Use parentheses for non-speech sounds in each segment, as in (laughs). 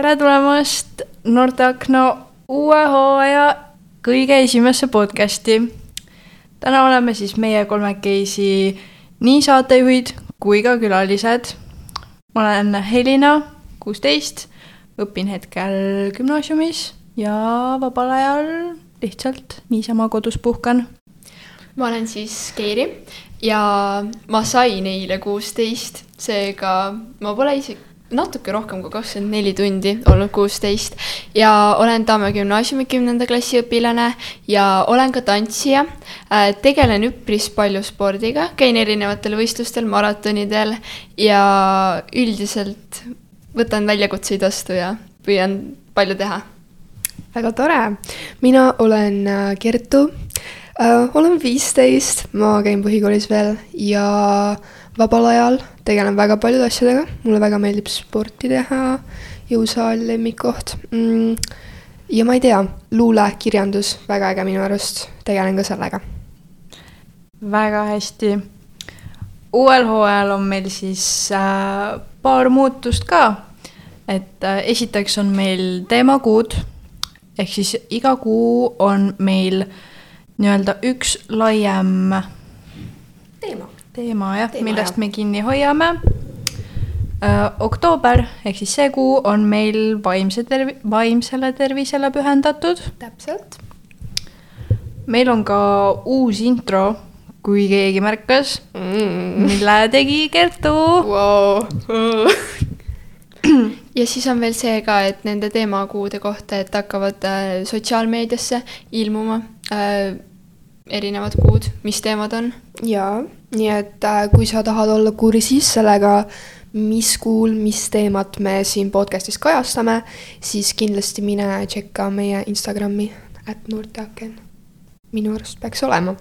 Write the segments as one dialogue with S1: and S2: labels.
S1: tere tulemast Noorteakna uue hooaja kõige esimesse podcasti. täna oleme siis meie kolmekesi nii saatejuhid kui ka külalised. ma olen Helina, kuusteist, õpin hetkel gümnaasiumis ja vabal ajal lihtsalt niisama kodus puhkan.
S2: ma olen siis Keiri ja ma sain eile kuusteist, seega ma pole isegi natuke rohkem kui kakskümmend neli tundi olnud kuusteist ja olen Tamme gümnaasiumi kümnenda klassi õpilane ja olen ka tantsija. tegelen üpris palju spordiga, käin erinevatel võistlustel, maratonidel ja üldiselt võtan väljakutseid vastu ja püüan palju teha.
S3: väga tore, mina olen äh, Kertu äh,. olen viisteist, ma käin põhikoolis veel ja vabal ajal tegelen väga paljude asjadega, mulle väga meeldib sporti teha, jõusaal, lemmikkoht mm,. ja ma ei tea, luule, kirjandus, väga äge minu arust, tegelen ka sellega.
S1: väga hästi. uuel hooajal on meil siis äh, paar muutust ka. et äh, esiteks on meil teemakuud ehk siis iga kuu on meil nii-öelda üks laiem
S3: teema
S1: teema jah, millest me kinni hoiame. oktoober ehk siis see kuu on meil vaimse tervi-, vaimsele tervisele pühendatud.
S3: täpselt.
S1: meil on ka uus intro, kui keegi märkas mm., mille tegi Kertu
S2: wow. (clears throat) ja siis on veel see ka, et nende teemakuude kohta, et hakkavad äh, sotsiaalmeediasse ilmuma äh, erinevad kuud, mis teemad on.
S3: jaa, nii et äh, kui sa tahad olla kursis sellega, mis kuul, mis teemat me siin podcast'is kajastame, siis kindlasti mine tšekka meie Instagrami, et noorteaken. minu arust peaks olema.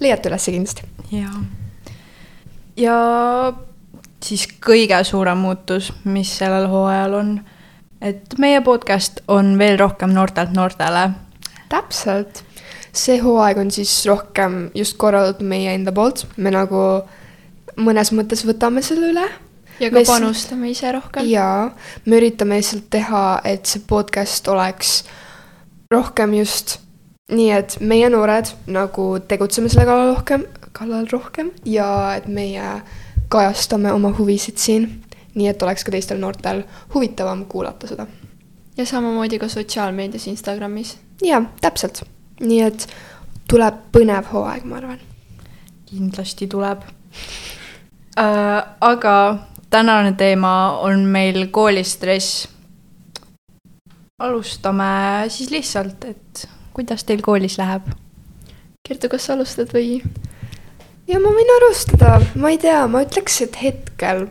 S3: leiate ülesse kindlasti.
S1: jaa. ja siis kõige suurem muutus, mis sellel hooajal on, et meie podcast on veel rohkem noortelt noortele.
S3: täpselt see hooaeg on siis rohkem just korraldatud meie enda poolt, me nagu mõnes mõttes võtame selle üle.
S2: ja ka me panustame ise rohkem.
S3: jaa, me üritame lihtsalt teha, et see podcast oleks rohkem just nii, et meie noored nagu tegutseme selle kallal rohkem, kallal rohkem ja et meie kajastame oma huvisid siin, nii et oleks ka teistel noortel huvitavam kuulata seda.
S2: ja samamoodi ka sotsiaalmeedias, Instagramis.
S3: jaa, täpselt nii et tuleb põnev hooaeg, ma arvan.
S1: kindlasti tuleb äh,. aga tänane teema on meil koolistress. alustame siis lihtsalt, et kuidas teil koolis läheb?
S2: Kertu, kas sa alustad või?
S3: ja ma võin alustada, ma ei tea, ma ütleks, et hetkel,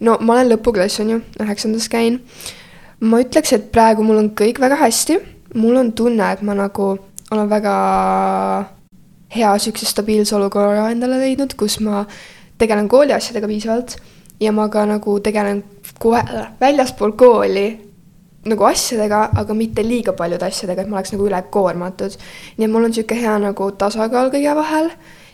S3: no ma olen lõpuklass, on ju, üheksandas käin. ma ütleks, et praegu mul on kõik väga hästi, mul on tunne, et ma nagu olen väga hea niisuguse stabiilse olukorra endale leidnud, kus ma tegelen kooli asjadega piisavalt ja ma ka nagu tegelen kohe väljaspool kooli nagu asjadega, aga mitte liiga paljude asjadega, et ma oleks nagu ülekoormatud. nii et mul on niisugune hea nagu tasakaal kõige vahel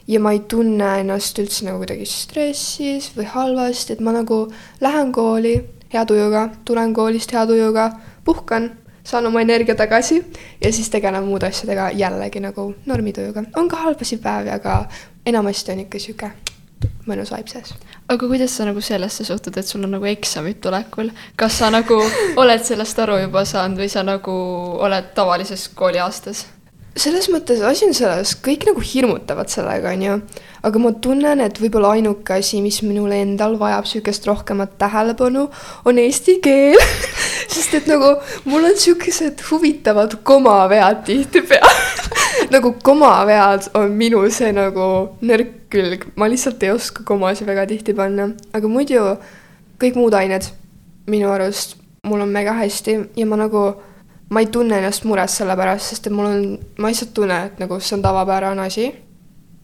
S3: ja ma ei tunne ennast üldse nagu kuidagi stressis või halvasti, et ma nagu lähen kooli hea tujuga, tulen koolist hea tujuga, puhkan saan oma energia tagasi ja siis tegelen muude asjadega jällegi nagu normitujuga. on ka halbasid päevi, aga enamasti on ikka sihuke mõnus vibe sees.
S2: aga kuidas sa nagu sellesse suhtud, et sul on nagu eksamid tulekul, kas sa nagu (laughs) oled sellest aru juba saanud või sa nagu oled tavalises kooliaastas?
S3: Selles mõttes asi on selles, kõik nagu hirmutavad sellega, on ju. aga ma tunnen, et võib-olla ainuke asi, mis minul endal vajab sihukest rohkemat tähelepanu, on eesti keel. (laughs) Sest et nagu mul on sihukesed huvitavad komavead tihtipeale. (laughs) Nagu komavead on minu see nagu nõrk külg, ma lihtsalt ei oska komasid väga tihti panna, aga muidu kõik muud ained minu arust mul on mega hästi. Ja ma nagu ma ei tunne ennast mures selle pärast, sest et mul on, ma lihtsalt tunnen, et nagu see on tavapärane asi.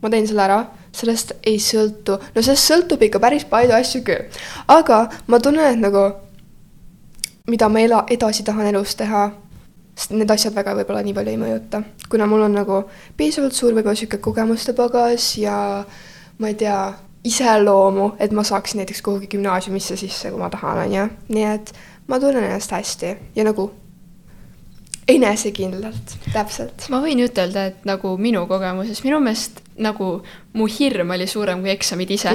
S3: ma teen selle ära, sellest ei sõltu, no sellest sõltub ikka päris palju asju küll. aga ma tunnen, et nagu, mida ma ela-, edasi tahan elus teha, sest need asjad väga võib-olla nii palju ei mõjuta. kuna mul on nagu piisavalt suur võib-olla sihuke kogemuste pagas ja ma ei tea, iseloomu, et ma saaksin näiteks kuhugi gümnaasiumisse sisse, kui ma tahan, on ju. nii et ma tunnen ennast hästi ja nagu enesekindlalt, täpselt.
S2: ma võin ütelda, et nagu minu kogemuses, minu meelest nagu mu hirm oli suurem kui eksamid ise.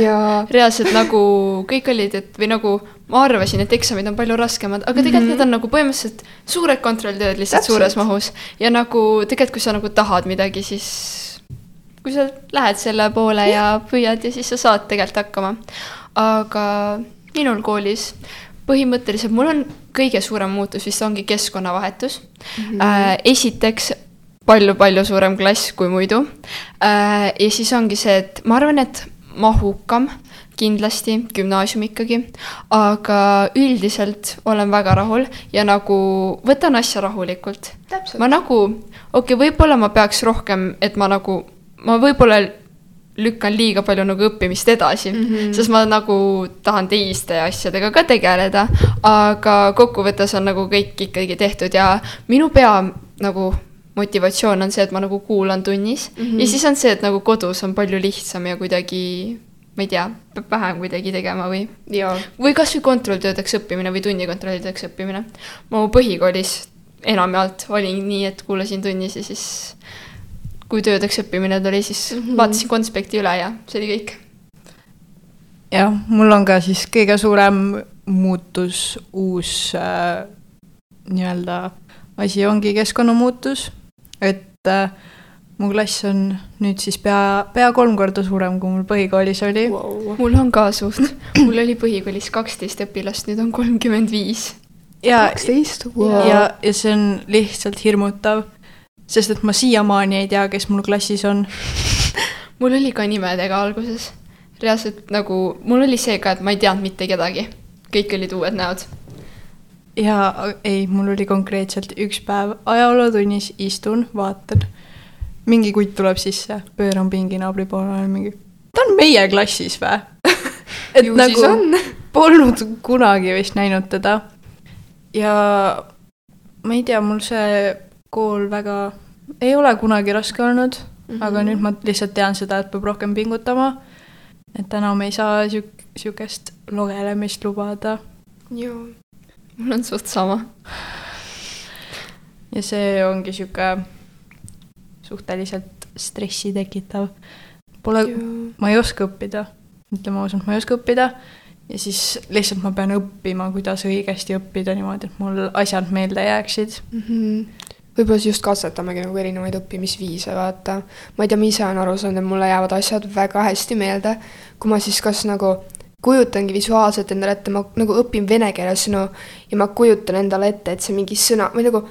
S2: reaalselt nagu kõik olid, et või nagu ma arvasin, et eksamid on palju raskemad, aga tegelikult mm -hmm. need on nagu põhimõtteliselt suured kontrolltööd lihtsalt Täpselt. suures mahus. ja nagu tegelikult, kui sa nagu tahad midagi, siis kui sa lähed selle poole ja, ja püüad ja siis sa saad tegelikult hakkama. aga minul koolis põhimõtteliselt mul on kõige suurem muutus vist ongi keskkonnavahetus mm. -hmm. Esiteks palju-palju suurem klass kui muidu äh,. ja siis ongi see, et ma arvan, et mahukam kindlasti, gümnaasium ikkagi, aga üldiselt olen väga rahul ja nagu võtan asja rahulikult. ma nagu, okei okay,, võib-olla ma peaks rohkem, et ma nagu, ma võib-olla lükkan liiga palju nagu õppimist edasi mm, -hmm. sest ma nagu tahan teiste asjadega ka tegeleda, aga kokkuvõttes on nagu kõik ikkagi tehtud ja minu pea nagu motivatsioon on see, et ma nagu kuulan tunnis mm -hmm. ja siis on see, et nagu kodus on palju lihtsam ja kuidagi ma ei tea, peab vähem kuidagi tegema või. või kasvõi kontrolltöödeks õppimine või tunnikontrollideks õppimine. ma põhikoolis enamjaolt olin nii, et kuulasin tunnis ja siis kui töödeks õppimine tuli, siis mm -hmm. vaatasin konspekti üle ja see oli kõik.
S1: jah, mul on ka siis kõige suurem muutus, uus äh, nii-öelda asi ongi keskkonnamuutus et äh, mu klass on nüüd siis pea, pea kolm korda suurem, kui mul põhikoolis oli
S2: wow.. mul on ka suht, (clears throat) mul oli põhikoolis kaksteist õpilast, nüüd on kolmkümmend viis.
S3: kaksteist,
S1: ja, ja see on lihtsalt hirmutav, sest et ma siiamaani ei tea, kes mul klassis on. (laughs)
S2: Mul oli ka nimedega alguses, reaalselt nagu, mul oli see ka, et ma ei teadnud mitte kedagi, kõik olid uued näod.
S1: Jaa, ei, mul oli konkreetselt üks päev ajalootunnis, istun, vaatan. mingi kutt tuleb sisse, pööran pingi naabri poole, olen mingi, ta on meie klassis või (laughs) et Ju nagu (laughs) polnud kunagi vist näinud teda. ja ma ei tea, mul see kool väga, ei ole kunagi raske olnud mm, -hmm. aga nüüd ma lihtsalt tean seda, et peab rohkem pingutama. et enam ei saa siuk-, sihukest logelemist lubada.
S3: joo
S2: mul on suht sama.
S1: ja see ongi sihuke suhteliselt stressi tekitav. Pole, ma ei oska õppida, ütleme ausalt, ma ei oska õppida ja siis lihtsalt ma pean õppima, kuidas õigesti õppida niimoodi, et mul asjad meelde jääksid mm.
S3: -hmm võib-olla siis just katsetamegi nagu erinevaid õppimisviise, vaata. ma ei tea, ma ise olen aru saanud, et mulle jäävad asjad väga hästi meelde, kui ma siis kas nagu kujutangi visuaalselt endale ette, ma nagu õpin vene keeles sõnu ja ma kujutan endale ette, et see mingi sõna või nagu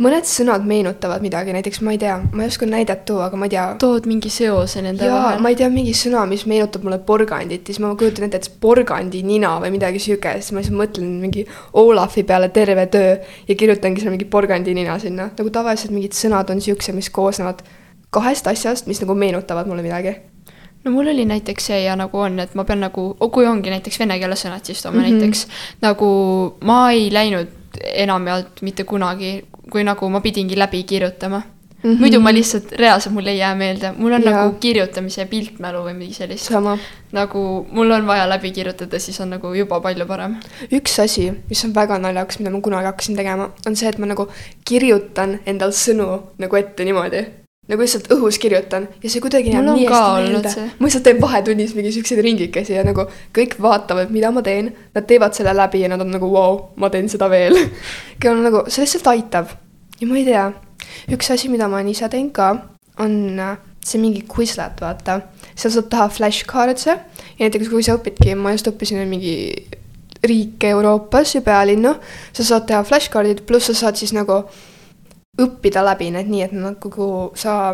S3: mõned sõnad meenutavad midagi, näiteks ma ei tea, ma ei oska näidet tuua, aga ma ei tea.
S2: tood mingi seose nende
S3: jaa, vahel? ma ei tea, mingi sõna, mis meenutab mulle porgandit siis ma kujutan ette, et see porgandinina või midagi siukest, siis ma lihtsalt mõtlen mingi Olafi peale terve töö ja kirjutangi selle mingi porgandinina sinna. nagu tavaliselt mingid sõnad on siuksed, mis koosnevad kahest asjast, mis nagu meenutavad mulle midagi
S2: no mul oli näiteks see ja nagu on, et ma pean nagu, kui ongi näiteks vene keele sõnad, siis toome mm -hmm. näiteks nagu ma ei läinud enamjaolt mitte kunagi, kui nagu ma pidingi läbi kirjutama mm. -hmm. muidu ma lihtsalt, reaalselt mul ei jää meelde, mul on ja. nagu kirjutamise piltmälu või midagi sellist. nagu mul on vaja läbi kirjutada, siis on nagu juba palju parem.
S3: üks asi, mis on väga naljakas, mida ma kunagi hakkasin tegema, on see, et ma nagu kirjutan endal sõnu nagu ette niimoodi nagu lihtsalt õhus kirjutan ja see kuidagi jääb nii hästi meelde. ma lihtsalt teen vahetunnis mingi siukseid ringikesi ja nagu kõik vaatavad, mida ma teen, nad teevad selle läbi ja nad on nagu vau wow,, ma teen seda veel (laughs) ja nagu see lihtsalt aitab. ja ma ei tea, üks asi, mida ma ise teen ka, on äh, see mingi Quizlet, vaata. seal saab taha flashcard'e ja näiteks kui sa õpidki, ma just õppisin mingi riike Euroopas ja pealinnu, sa saad teha flashcard'id, pluss sa saad siis nagu õppida läbi need nii, et nagu sa,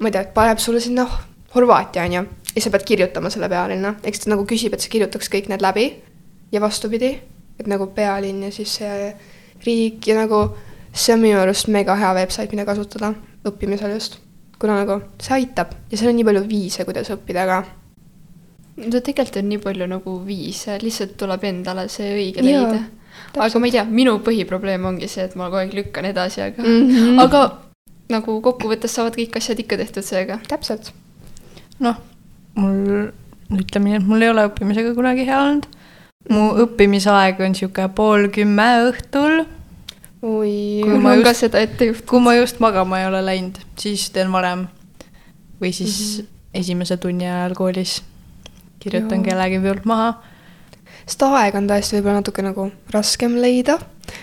S3: ma ei tea, paneb sulle sinna Horvaatia, on ju, ja sa pead kirjutama selle pealinna, eks ta nagu küsib, et sa kirjutaks kõik need läbi ja vastupidi, et nagu pealinn ja siis see riik ja nagu see on minu arust mega hea website, mida kasutada õppimisel just. kuna nagu see aitab ja seal on nii palju viise, kuidas õppida ka.
S2: no tegelikult on nii palju nagu viise, lihtsalt tuleb endale see õige leida aga ma ei tea, minu põhiprobleem ongi see, et ma kogu aeg lükkan edasi, aga mm, -hmm. aga nagu kokkuvõttes saavad kõik asjad ikka tehtud seega.
S3: täpselt.
S1: noh, mul, ütleme nii, et mul ei ole õppimisega kunagi hea olnud, mu õppimisaeg on sihuke pool kümme õhtul
S3: oi
S1: Kui
S2: mul
S1: ma
S2: on ka
S1: just-
S2: seda ette juhtunud.
S1: kui ma just magama ei ole läinud, siis teen varem. või siis mm. -hmm. esimese tunni ajal koolis kirjutan
S3: Joo.
S1: kellegi pealt maha.
S3: Seda aega on tõesti võib-olla natuke nagu raskem leida.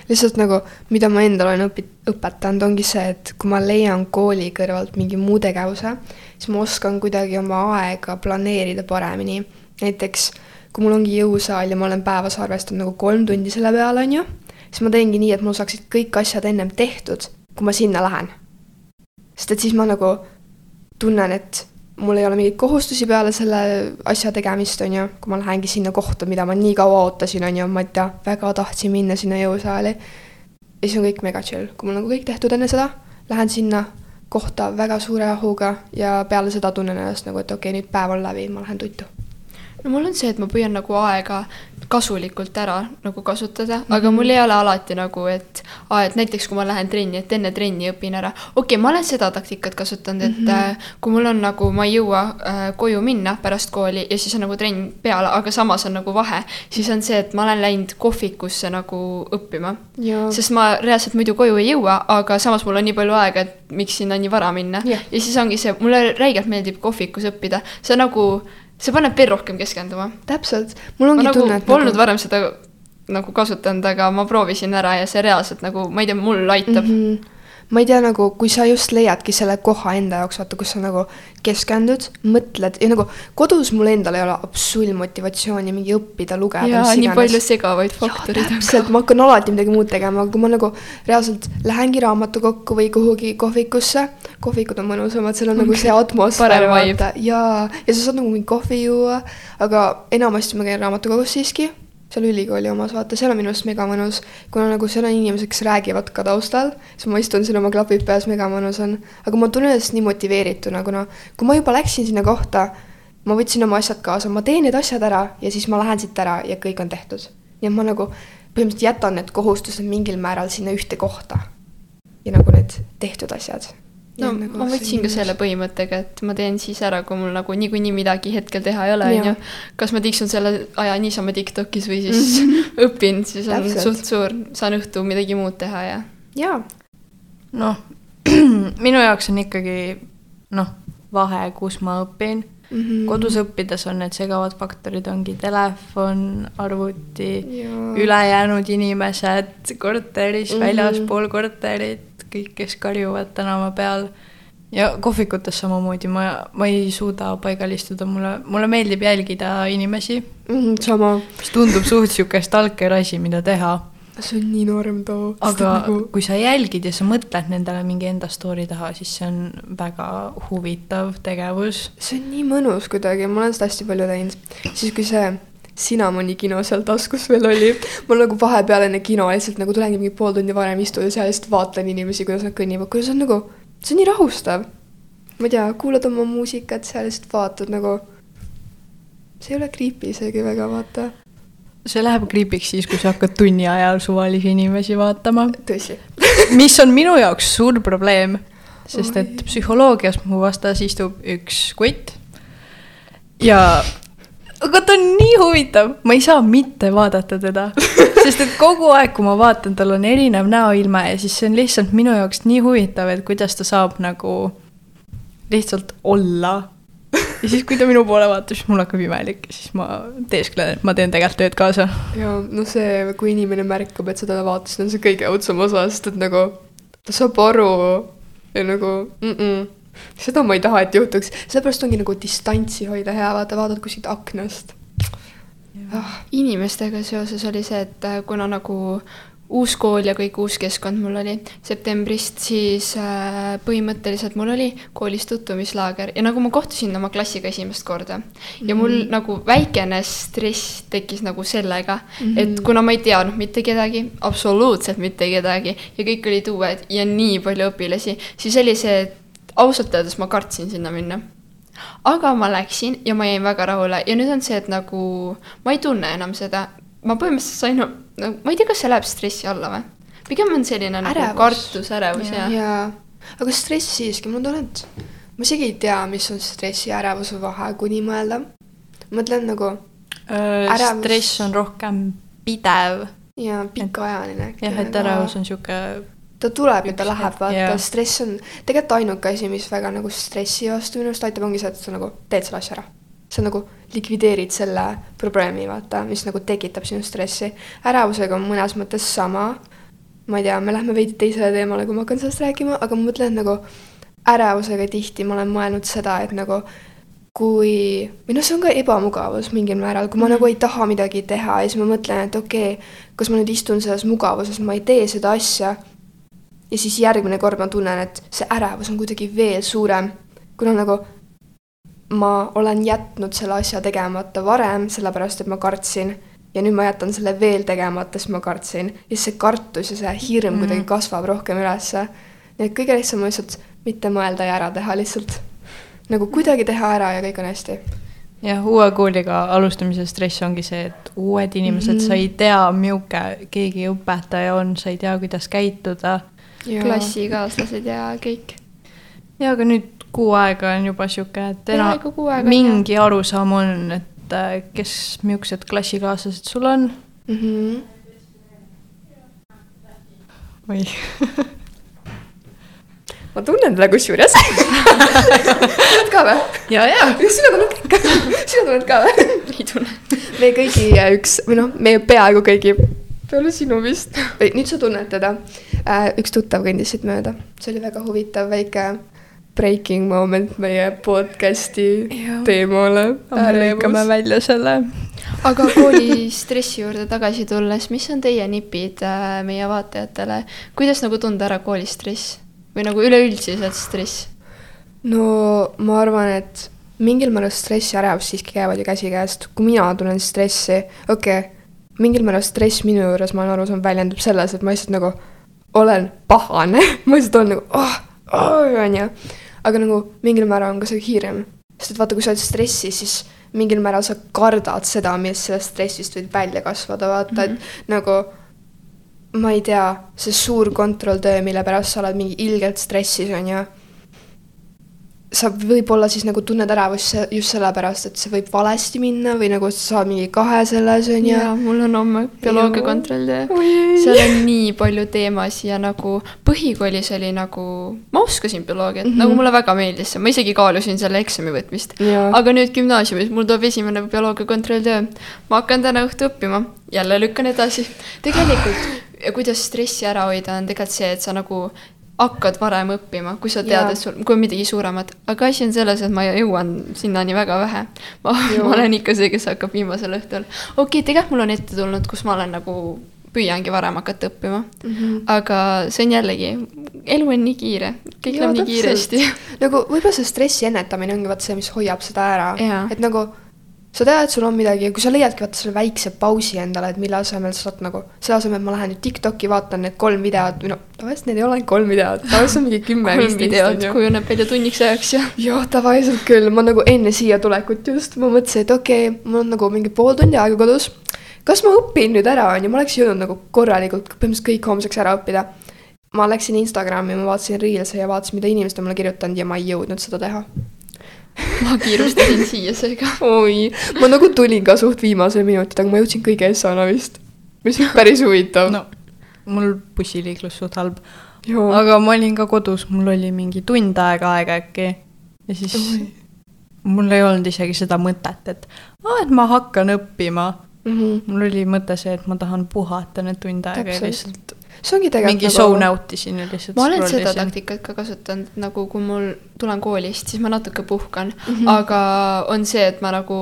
S3: lihtsalt nagu, mida ma endale olen õpi-, õpetanud, ongi see, et kui ma leian kooli kõrvalt mingi muu tegevuse, siis ma oskan kuidagi oma aega planeerida paremini. näiteks kui mul ongi jõusaal ja ma olen päevas arvestanud nagu kolm tundi selle peale, on ju, siis ma teengi nii, et mul saaksid kõik asjad ennem tehtud, kui ma sinna lähen. sest et siis ma nagu tunnen, et mul ei ole mingeid kohustusi peale selle asja tegemist, on ju, kui ma lähengi sinna kohta, mida ma nii kaua ootasin, on ju, ma ei tea, väga tahtsin minna sinna jõusaali. ja siis on kõik mega chill, kui mul nagu kõik tehtud enne seda, lähen sinna kohta väga suure ahuga ja peale seda tunnen ennast nagu, et okei okay,, nüüd päev on läbi, ma lähen tuttu.
S2: No mul on see, et ma püüan nagu aega kasulikult ära nagu kasutada mm, -hmm. aga mul ei ole alati nagu, et aa, et näiteks kui ma lähen trenni, et enne trenni õpin ära. okei okay,, ma olen seda taktikat kasutanud, et mm -hmm. kui mul on nagu, ma ei jõua äh, koju minna pärast kooli ja siis on nagu trenn peale, aga samas on nagu vahe, siis on see, et ma olen läinud kohvikusse nagu õppima. sest ma reaalselt muidu koju ei jõua, aga samas mul on nii palju aega, et miks sinna nii vara minna
S3: Jah.
S2: ja siis ongi see, mulle räigelt meeldib kohvikus õppida, see on nagu, see paneb veel rohkem keskenduma.
S3: täpselt, mul
S2: ma
S3: ongi
S2: nagu
S3: tunne, et
S2: polnud
S3: nagu...
S2: varem seda nagu kasutanud, aga ma proovisin ära ja see reaalselt nagu, ma ei tea, mul aitab mm.
S3: -hmm. Ma ei tea, nagu kui sa just leiadki selle koha enda jaoks, vaata, kus sa nagu keskendud, mõtled ja nagu kodus mul endal ei ole absoluut motivatsiooni mingi õppida, lugeda.
S2: ja nii palju segavaid faktoreid on
S3: täpselt, ma hakkan alati midagi muud tegema, aga kui ma nagu reaalselt lähengi raamatukokku või kuhugi kohvikusse, kohvikud on mõnusamad, seal on nagu see (laughs) atmosfäär, vaata, jaa, ja sa saad nagu mingi kohvi juua, aga enamasti ma käin raamatukogus siiski, seal ülikooli omas, vaata, seal on minu arust mega mõnus, kuna nagu seal on inimesed, kes räägivad ka taustal, siis ma istun siin oma klapid peas, mega mõnus on, aga ma tunnen ennast nii motiveerituna, kuna kui ma juba läksin sinna kohta, ma võtsin oma asjad kaasa, ma teen need asjad ära ja siis ma lähen siit ära ja kõik on tehtud. nii et ma nagu põhimõtteliselt jätan need kohustused mingil määral sinna ühte kohta. ja nagu need tehtud asjad.
S2: No nagu ma võtsin ka selle põhimõttega, et ma teen siis ära, kui mul nagu niikuinii midagi hetkel teha ei ole, onju. kas ma tiksun selle aja niisama Tiktokis või siis (laughs) õpin, siis on
S3: Täpselt.
S2: suht suur, saan õhtul midagi muud teha ja
S3: jaa,
S1: noh, (clears throat) minu jaoks on ikkagi noh, vahe, kus ma õpin.
S3: Mhm.
S1: kodus õppides on need segavad faktorid, ongi telefon, arvuti, ülejäänud inimesed korteris mm. -hmm. väljaspool korterit, kõik, kes karjuvad tänava peal. ja kohvikutes samamoodi, ma, ma ei suuda paigal istuda, mulle, mulle meeldib jälgida inimesi,
S3: Mhm, sama,
S1: mis tundub suht sihuke stalker asi, mida teha
S3: see on nii norm too.
S1: aga
S3: Nagu...
S1: kui sa jälgid ja sa mõtled nendele mingi enda story taha, siis see on väga huvitav tegevus.
S3: see on nii mõnus kuidagi, ma olen seda hästi palju teinud. siis, kui see Cinnamoni kino seal taskus veel oli, ma nagu vahepeal enne kino lihtsalt nagu tulengi mingi pool tundi varem istun ja seal lihtsalt vaatan inimesi, kuidas nad kõnnivad, kuidas on nagu, see on nii rahustav. ma ei tea, kuulad oma muusikat seal, lihtsalt vaatad nagu, see ei ole creepy isegi väga, vaata.
S1: see läheb creepy'ks siis, kui sa hakkad tunni ajal suvalisi inimesi vaatama,
S3: tõsi.
S1: mis on minu jaoks suur probleem, sest et psühholoogias mu vastas istub üks kutt ja aga ta on nii huvitav, ma ei saa mitte vaadata teda, (laughs) sest et kogu aeg, kui ma vaatan, tal on erinev näoilme ja siis see on lihtsalt minu jaoks nii huvitav, et kuidas ta saab nagu lihtsalt olla. ja siis, kui ta minu poole vaatab, siis mul hakkab imelik ja siis ma teesklen, et ma teen tegelikult tööd kaasa.
S3: ja no see, kui inimene märkab, et sa teda vaatasid, on see kõige õudsem osa, sest et nagu ta saab aru ja nagu mm -mm. Seda ma ei taha, et juhtuks, sellepärast ongi nagu distantsi hoida hea, vaata, vaatad kuskilt aknast. Ah,
S2: inimestega seoses oli see, et äh, kuna nagu uus kool ja kõik uus keskkond mul oli septembrist, siis äh, põhimõtteliselt mul oli koolis tutvumislaager ja nagu ma kohtusin oma klassiga esimest korda ja mul
S3: Mhm.
S2: nagu väikene stress tekkis nagu sellega mm, -hmm. et kuna ma ei teadnud mitte kedagi, absoluutselt mitte kedagi ja kõik olid uued ja nii palju õpilasi, siis oli see, et ausalt öeldes ma kartsin sinna minna aga ma läksin ja ma jäin väga rahule ja nüüd on see, et nagu ma ei tunne enam seda, ma põhimõtteliselt sain, no ma ei tea, kas see läheb stressi alla või? pigem on selline nagu
S3: Ärevus.
S2: kartus, ärevus ja, ja..
S3: jaa, aga stress siiski, mul on tunne, et ma isegi ei tea, mis on stressi ja ärevuse vahe, kui nii mõelda. ma mõtlen nagu, Ärevus.
S1: stress on rohkem pidev.
S3: ja pikaajaline
S1: jah, et ärevus on sihuke,
S3: ta tuleb ja ta läheb, vaata
S1: jah.
S3: stress on, tegelikult ainuke asi, mis väga nagu stressi vastu minu arust aitab, ongi see, et sa nagu teed selle asja ära. sa nagu likvideerid selle probleemi, vaata, mis nagu tekitab sinu stressi. ärevusega on mõnes mõttes sama. ma ei tea, me lähme veidi teisele teemale, kui ma hakkan sellest rääkima, aga ma mõtlen, nagu ärevusega tihti ma olen mõelnud seda, et nagu kui, või noh, see on ka ebamugavus mingil määral, kui ma nagu ei taha midagi teha ja siis ma mõtlen, et okei okay,, kas ma nüüd istun selles mugavuses, ma ei tee seda asja ja siis järgmine kord ma tunnen, et see ärevus on kuidagi veel suurem, kuna nagu ma olen jätnud selle asja tegemata varem, sellepärast et ma kartsin ja nüüd ma jätan selle veel tegemata, sest ma kartsin ja siis see kartus ja see hirm mm. kuidagi kasvab rohkem ülesse. nii et kõige lihtsam on lihtsalt mitte mõelda ja ära teha lihtsalt. nagu kuidagi teha ära ja kõik on hästi.
S1: jah, uue kooliga alustamise stress ongi see, et uued inimesed mm, -hmm. sa ei tea, milline keegi õpetaja on, sa ei tea, kuidas käituda.
S2: Klassikaaslased ja kõik.
S1: ja aga nüüd kuu aega on juba sihuke, et
S2: Peaaegu kuu aega on,
S1: mingi arusaam on, et äh, kes, millised klassikaaslased sul on
S3: Mm -hmm.
S1: või (laughs)
S3: ma tunnen teda kusjuures. (laughs) tunned ka või?
S1: ja, ja.
S3: sina tunned ka, (laughs) sina tunned ka või?
S2: ei tunne.
S3: meie kõigi üks või noh, meie peaaegu kõigi, peale sinu vist, või nüüd sa tunned teda. üks tuttav kõndis siit mööda, see oli väga huvitav väike breaking moment meie podcast'i teemale.
S1: me lõikame välja selle.
S2: aga kooli stressi juurde tagasi tulles, mis on teie nipid äh, meie vaatajatele, kuidas nagu tunda ära kooli stress või nagu üleüldiselt stress?
S3: no ma arvan, et mingil määral stress ja ärevus siiski käivad ju käsikäest, kui mina tunnen stressi, okei okay,, mingil määral stress minu juures, ma olen aru saanud, väljendub selles, et ma lihtsalt nagu olen pahane, (laughs) ma lihtsalt olen nagu oh, oh, onju. aga nagu mingil määral on ka see hirm, sest et vaata, kui sa oled stressis, siis mingil määral sa kardad seda, mis sellest stressist võib välja kasvada, vaata mm, -hmm. et nagu ma ei tea, see suur kontrolltöö, mille pärast sa oled mingi ilgelt stressis, on ju. Sa võib-olla siis nagu tunned ärevust just sellepärast, et see võib valesti minna või nagu sa saad mingi kahe selles, on ju.
S2: ja mul on homme bioloogia
S3: Joo.
S2: kontrolltöö.
S3: Oi.
S2: seal on nii palju teemasid ja nagu põhikoolis oli nagu, ma oskasin bioloogiat mm,
S3: Mhm.
S2: -hmm. nagu mulle väga meeldis see, ma isegi kaalusin selle eksami võtmist.
S3: Jaa.
S2: aga nüüd gümnaasiumis mul tuleb esimene bioloogia kontrolltöö. ma hakkan täna õhtu õppima, jälle lükkan edasi. tegelikult, kuidas stressi ära hoida, on tegelikult see, et sa nagu hakkad varem õppima, kui sa tead et sul, kui on midagi suuremat, aga asi on selles, et ma jõuan sinnani väga vähe. ma, (laughs) ma olen ikka see, kes hakkab viimasel õhtul. okei okay,, tegelikult mul on ette tulnud, kus ma olen nagu, püüangi varem hakata õppima mm. -hmm. aga see on jällegi, elu on nii kiire, kõik läheb nii kiiresti.
S3: nagu võib-olla see stressi ennetamine ongi vaat see, mis hoiab seda ära et nagu sa tead, et sul on midagi ja kui sa leiadki vaata selle väikse pausi endale, et mille asemel sa saad nagu, selle asemel, et ma lähen nüüd Tiktoki, vaatan need kolm videot või no tavaliselt need ei ole ainult kolm videot, tavaliselt on mingi kümme, viisteist
S2: kujuneb välja tunniks ajaks ja
S3: jah, (laughs) tavaliselt küll, ma nagu enne siia tulekut just, ma mõtlesin, et okei okay,, mul on nagu mingi pool tundi aega kodus. kas ma õpin nüüd ära, on ju, ma oleks jõudnud nagu korralikult põhimõtteliselt kõik homseks ära õppida. ma läksin Instagrami, ma vaatasin Reels'e ja vaatasin, mida inimesed on mulle kirjutanud ja ma ei jõudnud seda teha.
S2: Ma kiirustasin siia seega.
S3: oi, ma nagu tulin ka suht viimasel minutil, aga ma jõudsin kõige essana vist. mis on päris huvitav
S1: no mul bussiliiklus suht halb, aga ma olin ka kodus, mul oli mingi tund aega aega äkki ja siis
S3: Oi.
S1: mul ei olnud isegi seda mõtet, et aa, et ma hakkan õppima.
S3: Mm -hmm.
S1: mul oli mõte see, et ma tahan puhata need tund aega ja lihtsalt
S3: see ongi tegelikult
S1: mingi zone out isin ja lihtsalt
S2: ma olen seda taktikat ka kasutanud, nagu kui mul tulen koolist, siis ma natuke puhkan mm. -hmm. aga on see, et ma nagu,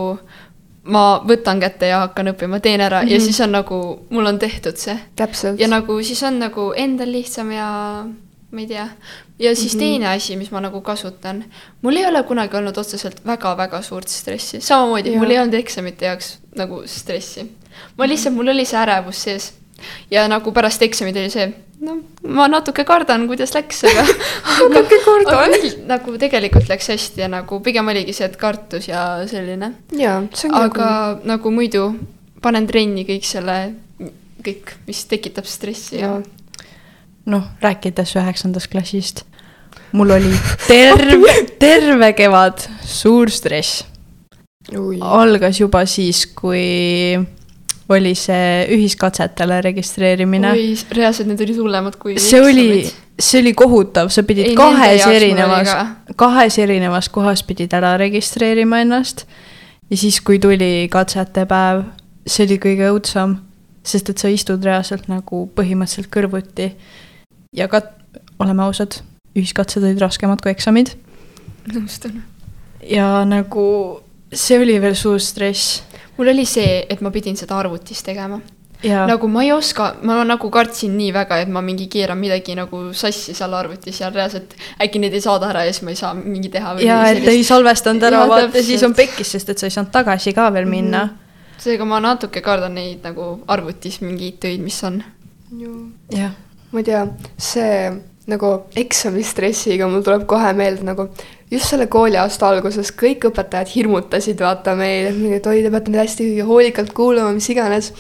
S2: ma võtan kätte ja hakkan õppima, teen ära mm -hmm. ja
S3: Mhm.
S2: siis on nagu, mul on tehtud see.
S3: täpselt
S2: ja. nagu siis on nagu endal lihtsam ja ma ei tea. ja siis mm -hmm. teine asi, mis ma nagu kasutan, mul ei ole kunagi olnud otseselt väga-väga suurt stressi, samamoodi
S3: Jaa.
S2: mul ei olnud eksamite jaoks nagu stressi. ma lihtsalt, mul oli see ärevus sees ja nagu pärast eksamit oli see, no ma natuke kardan, kuidas läks, (laughs) aga
S3: Natuke kardan.
S2: nagu tegelikult läks hästi ja nagu pigem oligi see, et kartus ja selline.
S3: jaa, see ongi
S2: aga nagu muidu panen trenni kõik selle, kõik, mis tekitab stressi ja
S3: Jaa.
S1: noh, rääkides üheksandast klassist, mul oli terve, (laughs) terve kevad suur stress.
S3: ui,
S1: algas juba siis, kui oli see ühiskatsetele registreerimine.
S2: oi, reaalselt need olid hullemad kui
S1: see oli, see oli kohutav, sa pidid
S2: Ei,
S1: kahes erinevas
S2: ka.,
S1: kahes erinevas kohas pidid ära registreerima ennast. ja siis, kui tuli katsete päev, see oli kõige õudsam, sest et sa istud reaalselt nagu põhimõtteliselt kõrvuti. ja ka, oleme ausad, ühiskatsed olid raskemad kui eksamid
S2: nõustun.
S1: ja nagu see oli veel suur stress
S2: mul oli see, et ma pidin seda arvutis tegema.
S1: ja
S2: nagu ma ei oska, ma nagu kartsin nii väga, et ma mingi keeran midagi nagu sassi seal arvutis ja reaalselt äkki neid ei saada ära ja siis ma ei saa mingi teha.
S1: ja et ei salvestanud ära, vaata, siis on pekkis, sest et sa ei saanud tagasi ka veel minna mm.
S2: seega ma natuke kardan neid nagu arvutis mingeid töid, mis on.
S1: -hmm. jah,
S3: ma ei tea, see nagu eksamistressiga mul tuleb kohe meelde nagu just selle kooliaasta alguses kõik õpetajad hirmutasid, vaata meil, et oi, te peate nüüd hästi hoolikalt kuulama, mis iganes.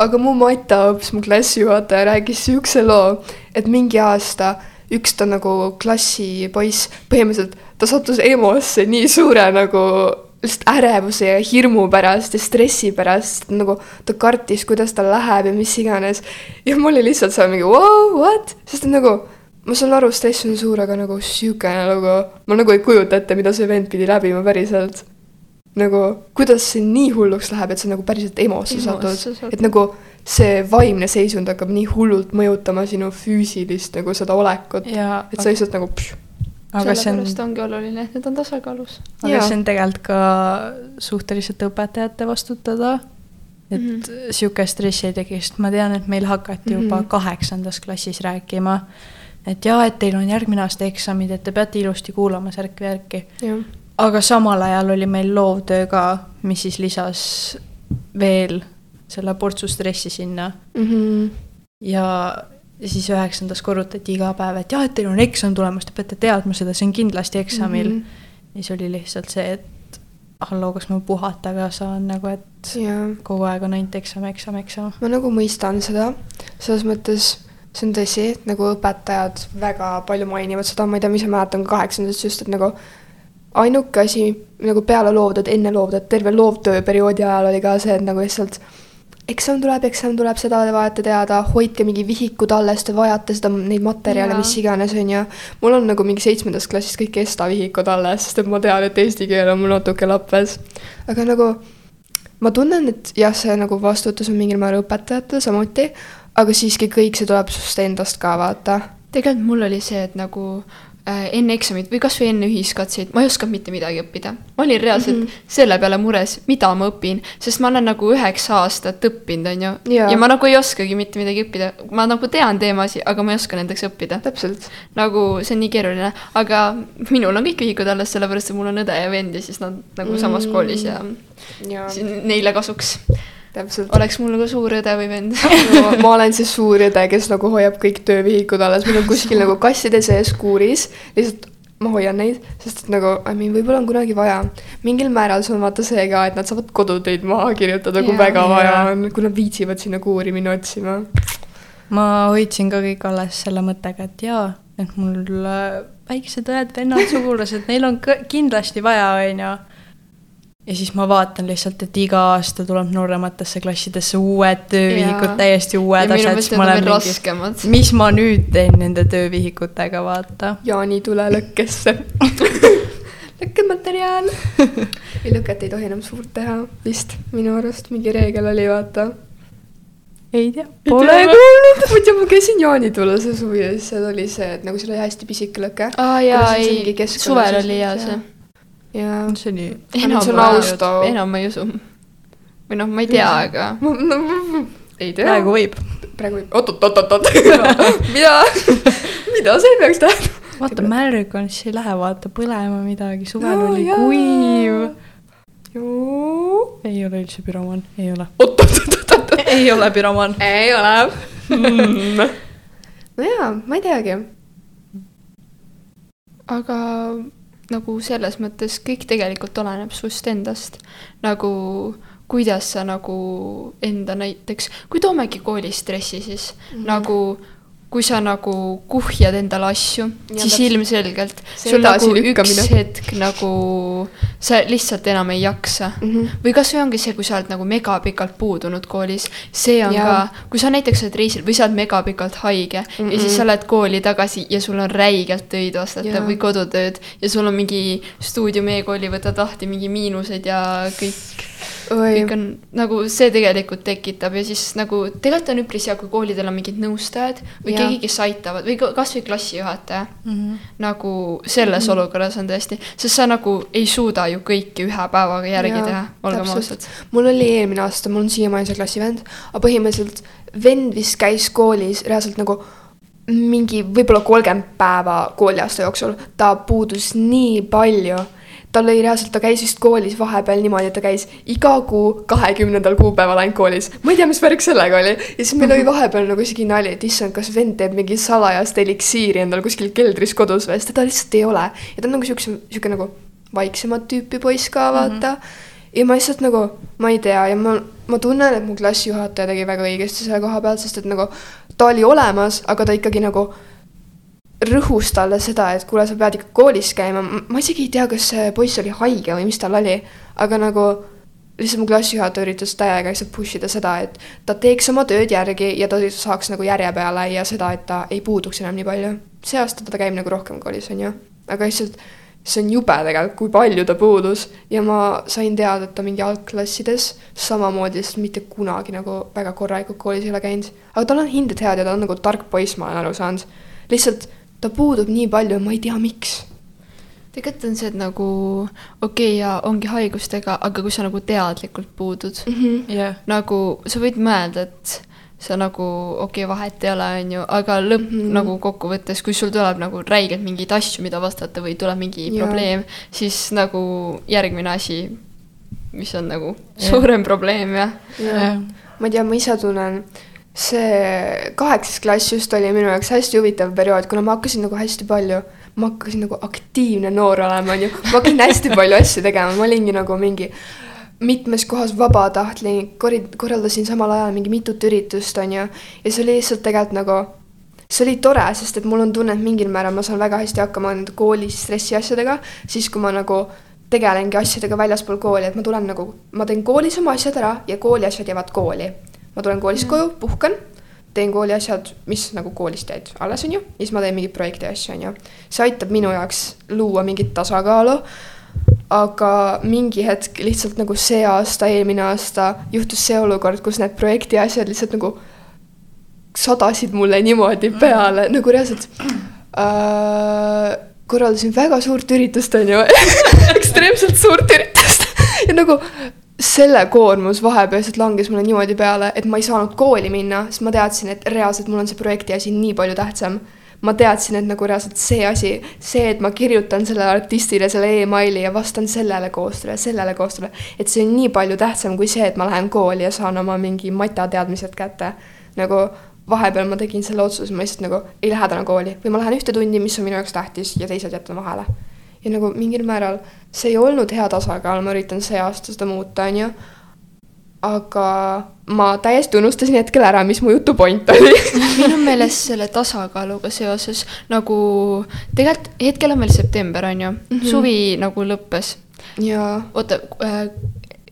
S3: aga mu mataõps, mu klassijuhataja rääkis siukse loo, et mingi aasta üks ta nagu klassipoiss, põhimõtteliselt ta sattus EMO-sse nii suure nagu lihtsalt ärevuse ja hirmu pärast ja stressi pärast, nagu ta kartis, kuidas tal läheb ja mis iganes. ja mul oli lihtsalt seal mingi wow, what, sest et nagu ma saan aru, stress on suur, aga nagu siukene nagu, ma nagu ei kujuta ette, mida see vend pidi läbima päriselt. nagu kuidas see nii hulluks läheb, et sa nagu päriselt EMO-sse satud et nagu see vaimne seisund hakkab nii hullult mõjutama sinu füüsilist nagu seda olekut,
S1: ja
S3: et sa lihtsalt nagu pš,
S1: aga see on,
S2: sellepärast ongi oluline, et need on tasakaalus.
S1: aga
S3: Jaa.
S1: see on tegelikult ka suhteliselt õpetajate vastutada. et mm. -hmm. sihuke stressi ei teki, sest ma tean, et meil hakati juba
S3: Mhm.
S1: kaheksandas klassis rääkima, et jaa, et teil on järgmine aasta eksamid, et te peate ilusti kuulama särki-värki.
S3: jah.
S1: aga samal ajal oli meil loovtöö ka, mis siis lisas veel selle portsu stressi sinna
S3: Mhm.
S1: ja siis üheksandas korrutati iga päev, et jah, et teil on eksam tulemas, te peate teadma seda, see on kindlasti eksamil mm. -hmm. ja siis oli lihtsalt see, et halloo, kas ma puhata ka saan nagu, et
S3: jaa
S1: kogu aeg on ainult eksam, eksam, eksam.
S3: ma nagu mõistan seda, selles mõttes see on tõsi, et nagu õpetajad väga palju mainivad seda, ma ei tea, ma ise mäletan ka kaheksandast just, et nagu ainuke asi nagu peale loovtööd, enne loovtööd, terve loovtööperioodi ajal oli ka see, et nagu lihtsalt eksam tuleb, eksam tuleb, seda te vajate teada, hoidke mingi vihikud alles, te vajate seda, neid materjale, mis iganes, on ju. mul on nagu mingi seitsmendast klassist kõik Esta vihikud alles, sest et ma tean, et eesti keel on mul natuke lappes. aga nagu ma tunnen, et jah, see nagu vastutus on mingil määral õpetajatel samuti, aga siiski kõik see tuleb sinust endast ka, vaata.
S2: tegelikult mul oli see, et nagu äh, enne eksamit või kasvõi enne ühiskatseid ma ei osanud mitte midagi õppida. ma olin reaalselt mm. -hmm. selle peale mures, mida ma õpin, sest ma olen nagu üheksa aastat õppinud, on ju. Ja ma nagu ei oskagi mitte midagi õppida, ma nagu tean teemasid, aga ma ei oska nendeks õppida.
S3: täpselt.
S2: nagu see on nii keeruline, aga minul on kõik ühikud alles, sellepärast et mul on õde ja vend ja siis nad nagu samas
S3: Mm.
S2: koolis ja
S3: jaa,
S2: siin neile kasuks.
S3: täpselt.
S2: oleks mul nagu suur õde või vend. (laughs)
S3: ma olen see suur õde, kes nagu hoiab kõik töövihikud alles, mul on kuskil nagu kasside sees kuuris, lihtsalt ma hoian neid, sest et nagu, I mean, võib-olla on kunagi vaja. mingil määral see on vaata see ka, et nad saavad kodutöid maha kirjutada, kui
S2: Jaa.
S3: väga vaja
S1: Jaa.
S3: on, kui nad viitsivad sinna kuuri minna otsima.
S1: ma hoidsin ka kõik alles selle mõttega, et jaa, et mul äh, väiksed õed-vennad, sugulased, neil on kindlasti vaja, onju. Ja siis ma vaatan lihtsalt, et iga aasta tuleb noorematesse klassidesse uued töövihikud, täiesti uued asjad, siis ma olen mingi, mis ma nüüd teen nende töövihikutega, vaata.
S3: Jaani tule lõkkesse. (laughs) lõkkematerjal. (laughs) ei, lõket ei tohi enam suurt teha, vist minu arust mingi reegel oli, vaata.
S1: ei tea, pole kuulnud. (laughs)
S3: muidu ma käisin jaanitule see suvi ja siis seal oli see, et nagu seal oli hästi pisike lõke.
S2: aa jaa, ei, suvel oli
S3: jaa.
S2: see.
S3: Ja
S1: see oli,
S2: enam enam ma ei usu. või noh, ma ei tea, aga
S3: ei tea.
S1: praegu võib.
S3: praegu võib, oot-oot-oot-oot-oot. mida, (laughs) mida see peaks tähendama?
S1: vaata, märg on, siis ei lähe vaata põlema midagi, suvel
S3: Jaa,
S1: oli
S3: jaa.
S1: kuiv.
S3: oot-oot-oot-oot.
S1: ei ole üldse pyromaan, ei ole.
S3: oot-oot-oot-oot.
S1: ei ole pyromaan.
S3: ei ole. (laughs) no jaa, ma ei teagi.
S2: aga nagu selles mõttes kõik tegelikult oleneb sust endast. nagu kuidas sa nagu enda näiteks, kui toomegi koolis stressi, siis mm -hmm. nagu kui sa nagu kuhjad endale asju,
S3: Ja
S2: siis
S3: täpselt.
S2: ilmselgelt sul nagu üks hetk nagu sa lihtsalt enam ei jaksa mm. -hmm. või kasvõi ongi see, kui sa oled nagu megapikalt puudunud koolis, see on ja. ka, kui sa näiteks oled reisil või sa oled megapikalt haige mm -mm. ja siis sa lähed kooli tagasi ja sul on räigelt töid vastata yeah. või kodutööd ja sul on mingi stuudium e-kooli, võtad lahti mingi miinused ja kõik kõik, on nagu see tegelikult tekitab ja siis nagu tegelikult on üpris hea, kui koolidel on mingid nõustajad või
S3: Jaa.
S2: keegi, kes aitavad või ka- kasvõi klassijuhataja
S1: mm. -hmm.
S2: nagu selles mm -hmm. olukorras on tõesti, sest sa nagu ei suuda ju kõike ühe päevaga järgi
S3: Jaa,
S2: teha, olgem ausad.
S3: mul oli eelmine aasta, mul on siiamaani see klassivend, aga põhimõtteliselt vend vist käis koolis reaalselt nagu mingi võib-olla kolmkümmend päeva kooliaasta jooksul, ta puudus nii palju tal oli reaalselt, ta käis vist koolis vahepeal niimoodi, et ta käis iga kuu kahekümnendal kuupäeval ainult koolis. ma ei tea, mis värk sellega oli. ja siis meil oli vahepeal nagu isegi nali, et issand, kas vend teeb mingi salajast eliksiiri endal kuskil keldris kodus või, sest teda lihtsalt ei ole. ja ta on nagu siukse, siuke nagu vaiksemat tüüpi poiss ka, vaata mm. -hmm. ja ma lihtsalt nagu, ma ei tea ja ma, ma tunnen, et mu klassijuhataja tegi väga õigesti selle koha pealt, sest et nagu ta oli olemas, aga ta ikkagi nagu rõhus talle seda, et kuule, sa pead ikka koolis käima, ma isegi ei tea, kas see poiss oli haige või mis tal oli, aga nagu lihtsalt mu klassijuhataja üritas täiega lihtsalt push ida seda, et ta teeks oma tööd järgi ja ta saaks nagu järje peale ja seda, et ta ei puuduks enam nii palju. see aasta ta käib nagu rohkem koolis, on ju, aga lihtsalt see on jube tegelikult, kui palju ta puudus ja ma sain teada, et ta mingi algklassides samamoodi, sest mitte kunagi nagu väga korralikult koolis ei ole käinud. aga tal on hinded head ja ta on nagu tark poiss, ma olen aru saanud. lihtsalt ta puudub nii palju, ma ei tea, miks.
S2: tegelikult on see, et nagu okei okay, ja ongi haigustega, aga kui sa nagu teadlikult puudud mm, -hmm.
S1: jah,
S2: nagu sa võid mõelda, et sa nagu okei okay,, vahet ei ole, on ju, aga lõpp mm. -hmm. nagu kokkuvõttes, kui sul tuleb nagu räigelt mingeid asju, mida vastata või tuleb mingi yeah. probleem, siis nagu järgmine asi, mis on nagu
S1: Jah.
S2: suurem probleem ja
S1: jah,
S3: ma ei tea, ma ise tunnen, see kaheksas klass just oli minu jaoks hästi huvitav periood, kuna ma hakkasin nagu hästi palju, ma hakkasin nagu aktiivne noor olema, onju. ma hakkasin hästi palju asju tegema, ma olingi nagu mingi mitmes kohas vabatahtlik, korraldasin samal ajal mingi mitut üritust, onju. ja see oli lihtsalt tegelikult nagu, see oli tore, sest et mul on tunne, et mingil määral ma saan väga hästi hakkama nende kooli stressi asjadega, siis kui ma nagu tegelengi asjadega väljaspool kooli, et ma tulen nagu, ma teen koolis oma asjad ära ja kooli asjad jäävad kooli. Ma tulen koolist koju, puhkan, teen kooli asjad, mis nagu koolist jäid alles, onju, ja siis ma teen mingeid projekti asju, onju. see aitab minu jaoks luua mingit tasakaalu aga mingi hetk lihtsalt nagu see aasta, eelmine aasta juhtus see olukord, kus need projekti asjad lihtsalt nagu sadasid mulle niimoodi peale mm. nagu reaalselt äh,. korraldasin väga suurt üritust, onju, (laughs) ekstreemselt suurt üritust ja nagu selle koormus vahepealselt langes mulle niimoodi peale, et ma ei saanud kooli minna, sest ma teadsin, et reaalselt mul on see projekti asi nii palju tähtsam ma teadsin, et nagu reaalselt see asi, see, et ma kirjutan sellele artistile selle emaili ja vastan sellele koostööle, sellele koostööle, et see on nii palju tähtsam kui see, et ma lähen kooli ja saan oma mingi matateadmised kätte. nagu vahepeal ma tegin selle otsuse, ma lihtsalt nagu ei lähe täna kooli või ma lähen ühte tundi, mis on minu jaoks tähtis ja teised jätan vahele. Ja nagu mingil määral see ei olnud hea tasakaal, ma üritan see aasta seda muuta, onju aga ma täiesti unustasin hetkel ära, mis mu jutu point oli (laughs)
S2: minu meelest selle tasakaaluga seoses nagu tegelikult hetkel on veel september, on ju mm. -hmm. suvi nagu lõppes.
S3: ja
S2: oota,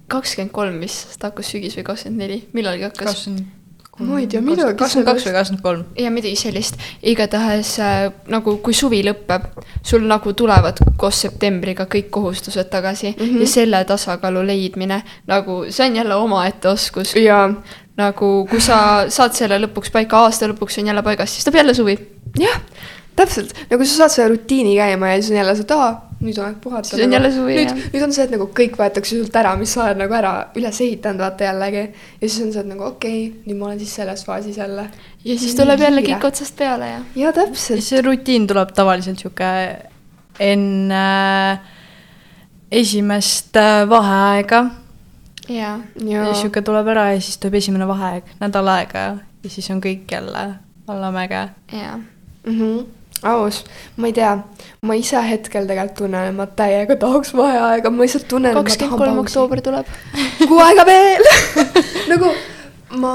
S2: kakskümmend kolm vist hakkas sügis või kakskümmend neli, millalgi hakkas?
S1: kakskümmend
S3: ma ei tea, midagi
S1: kakskümmend kaks või kakskümmend kolm.
S2: ja midagi sellist, igatahes äh, nagu kui suvi lõpeb, sul nagu tulevad koos septembriga kõik kohustused tagasi mm. -hmm. ja selle tasakaalu leidmine nagu see on jälle omaette oskus.
S3: ja
S2: nagu kui sa saad selle lõpuks paika, aasta lõpuks on jälle paigas, siis tuleb jälle suvi.
S3: jah, täpselt, nagu sa saad selle rutiini käima ja siis on jälle see, et aa, nüüd on aeg puhata.
S2: Siis on jälle suvi,
S3: nüüd
S2: jah.,
S3: nüüd on see, et nagu kõik võetakse sult ära, mis sa oled nagu ära üles ehitanud, vaata jällegi. ja siis on see, et nagu okei okay,, nüüd ma olen siis selles faasis jälle.
S2: ja siis
S3: Nii
S2: tuleb jälle kõik otsast peale ja.
S3: ja täpselt.
S1: see rutiin tuleb tavaliselt sihuke enne esimest äh, vaheaega.
S2: jaa.
S3: ja
S1: sihuke tuleb ära ja siis tuleb esimene vaheaeg, nädal aega ja siis on kõik jälle allamäge.
S2: jaa.
S3: mm. -hmm. aus, ma ei tea, ma ise hetkel tegelikult tunnen, et ma täiega tahaks vaheaega, ma lihtsalt tunnen.
S2: kakskümmend kolm oktoober tuleb.
S3: kuu aega veel (laughs) nagu ma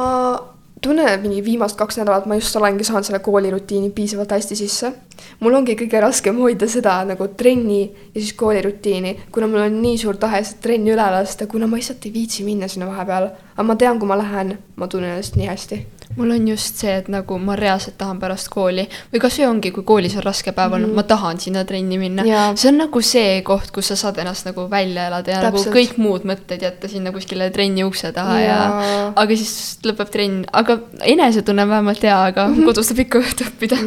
S3: tunnen, et mingi viimased kaks nädalat ma just olengi saanud selle koolirutiini piisavalt hästi sisse. mul ongi kõige raskem hoida seda nagu trenni ja siis koolirutiini, kuna mul on nii suur tahe seda trenni üle lasta, kuna ma lihtsalt ei viitsi minna sinna vahepeal. aga ma tean, kui ma lähen, ma tunnen ennast nii hästi.
S2: Mul on just see, et nagu ma reaalselt tahan pärast kooli või kasvõi ongi, kui koolis on raske päev olnud mm, ma tahan sinna trenni minna. See on nagu see koht, kus sa saad ennast nagu välja elada ja
S3: Täpselt.
S2: nagu kõik muud mõtted jätta sinna kuskile trenni ukse taha ja, ja aga siis lõpeb trenn, aga enesetunne on vähemalt hea, aga mm -hmm. kodus saab ikka õhtu õppida.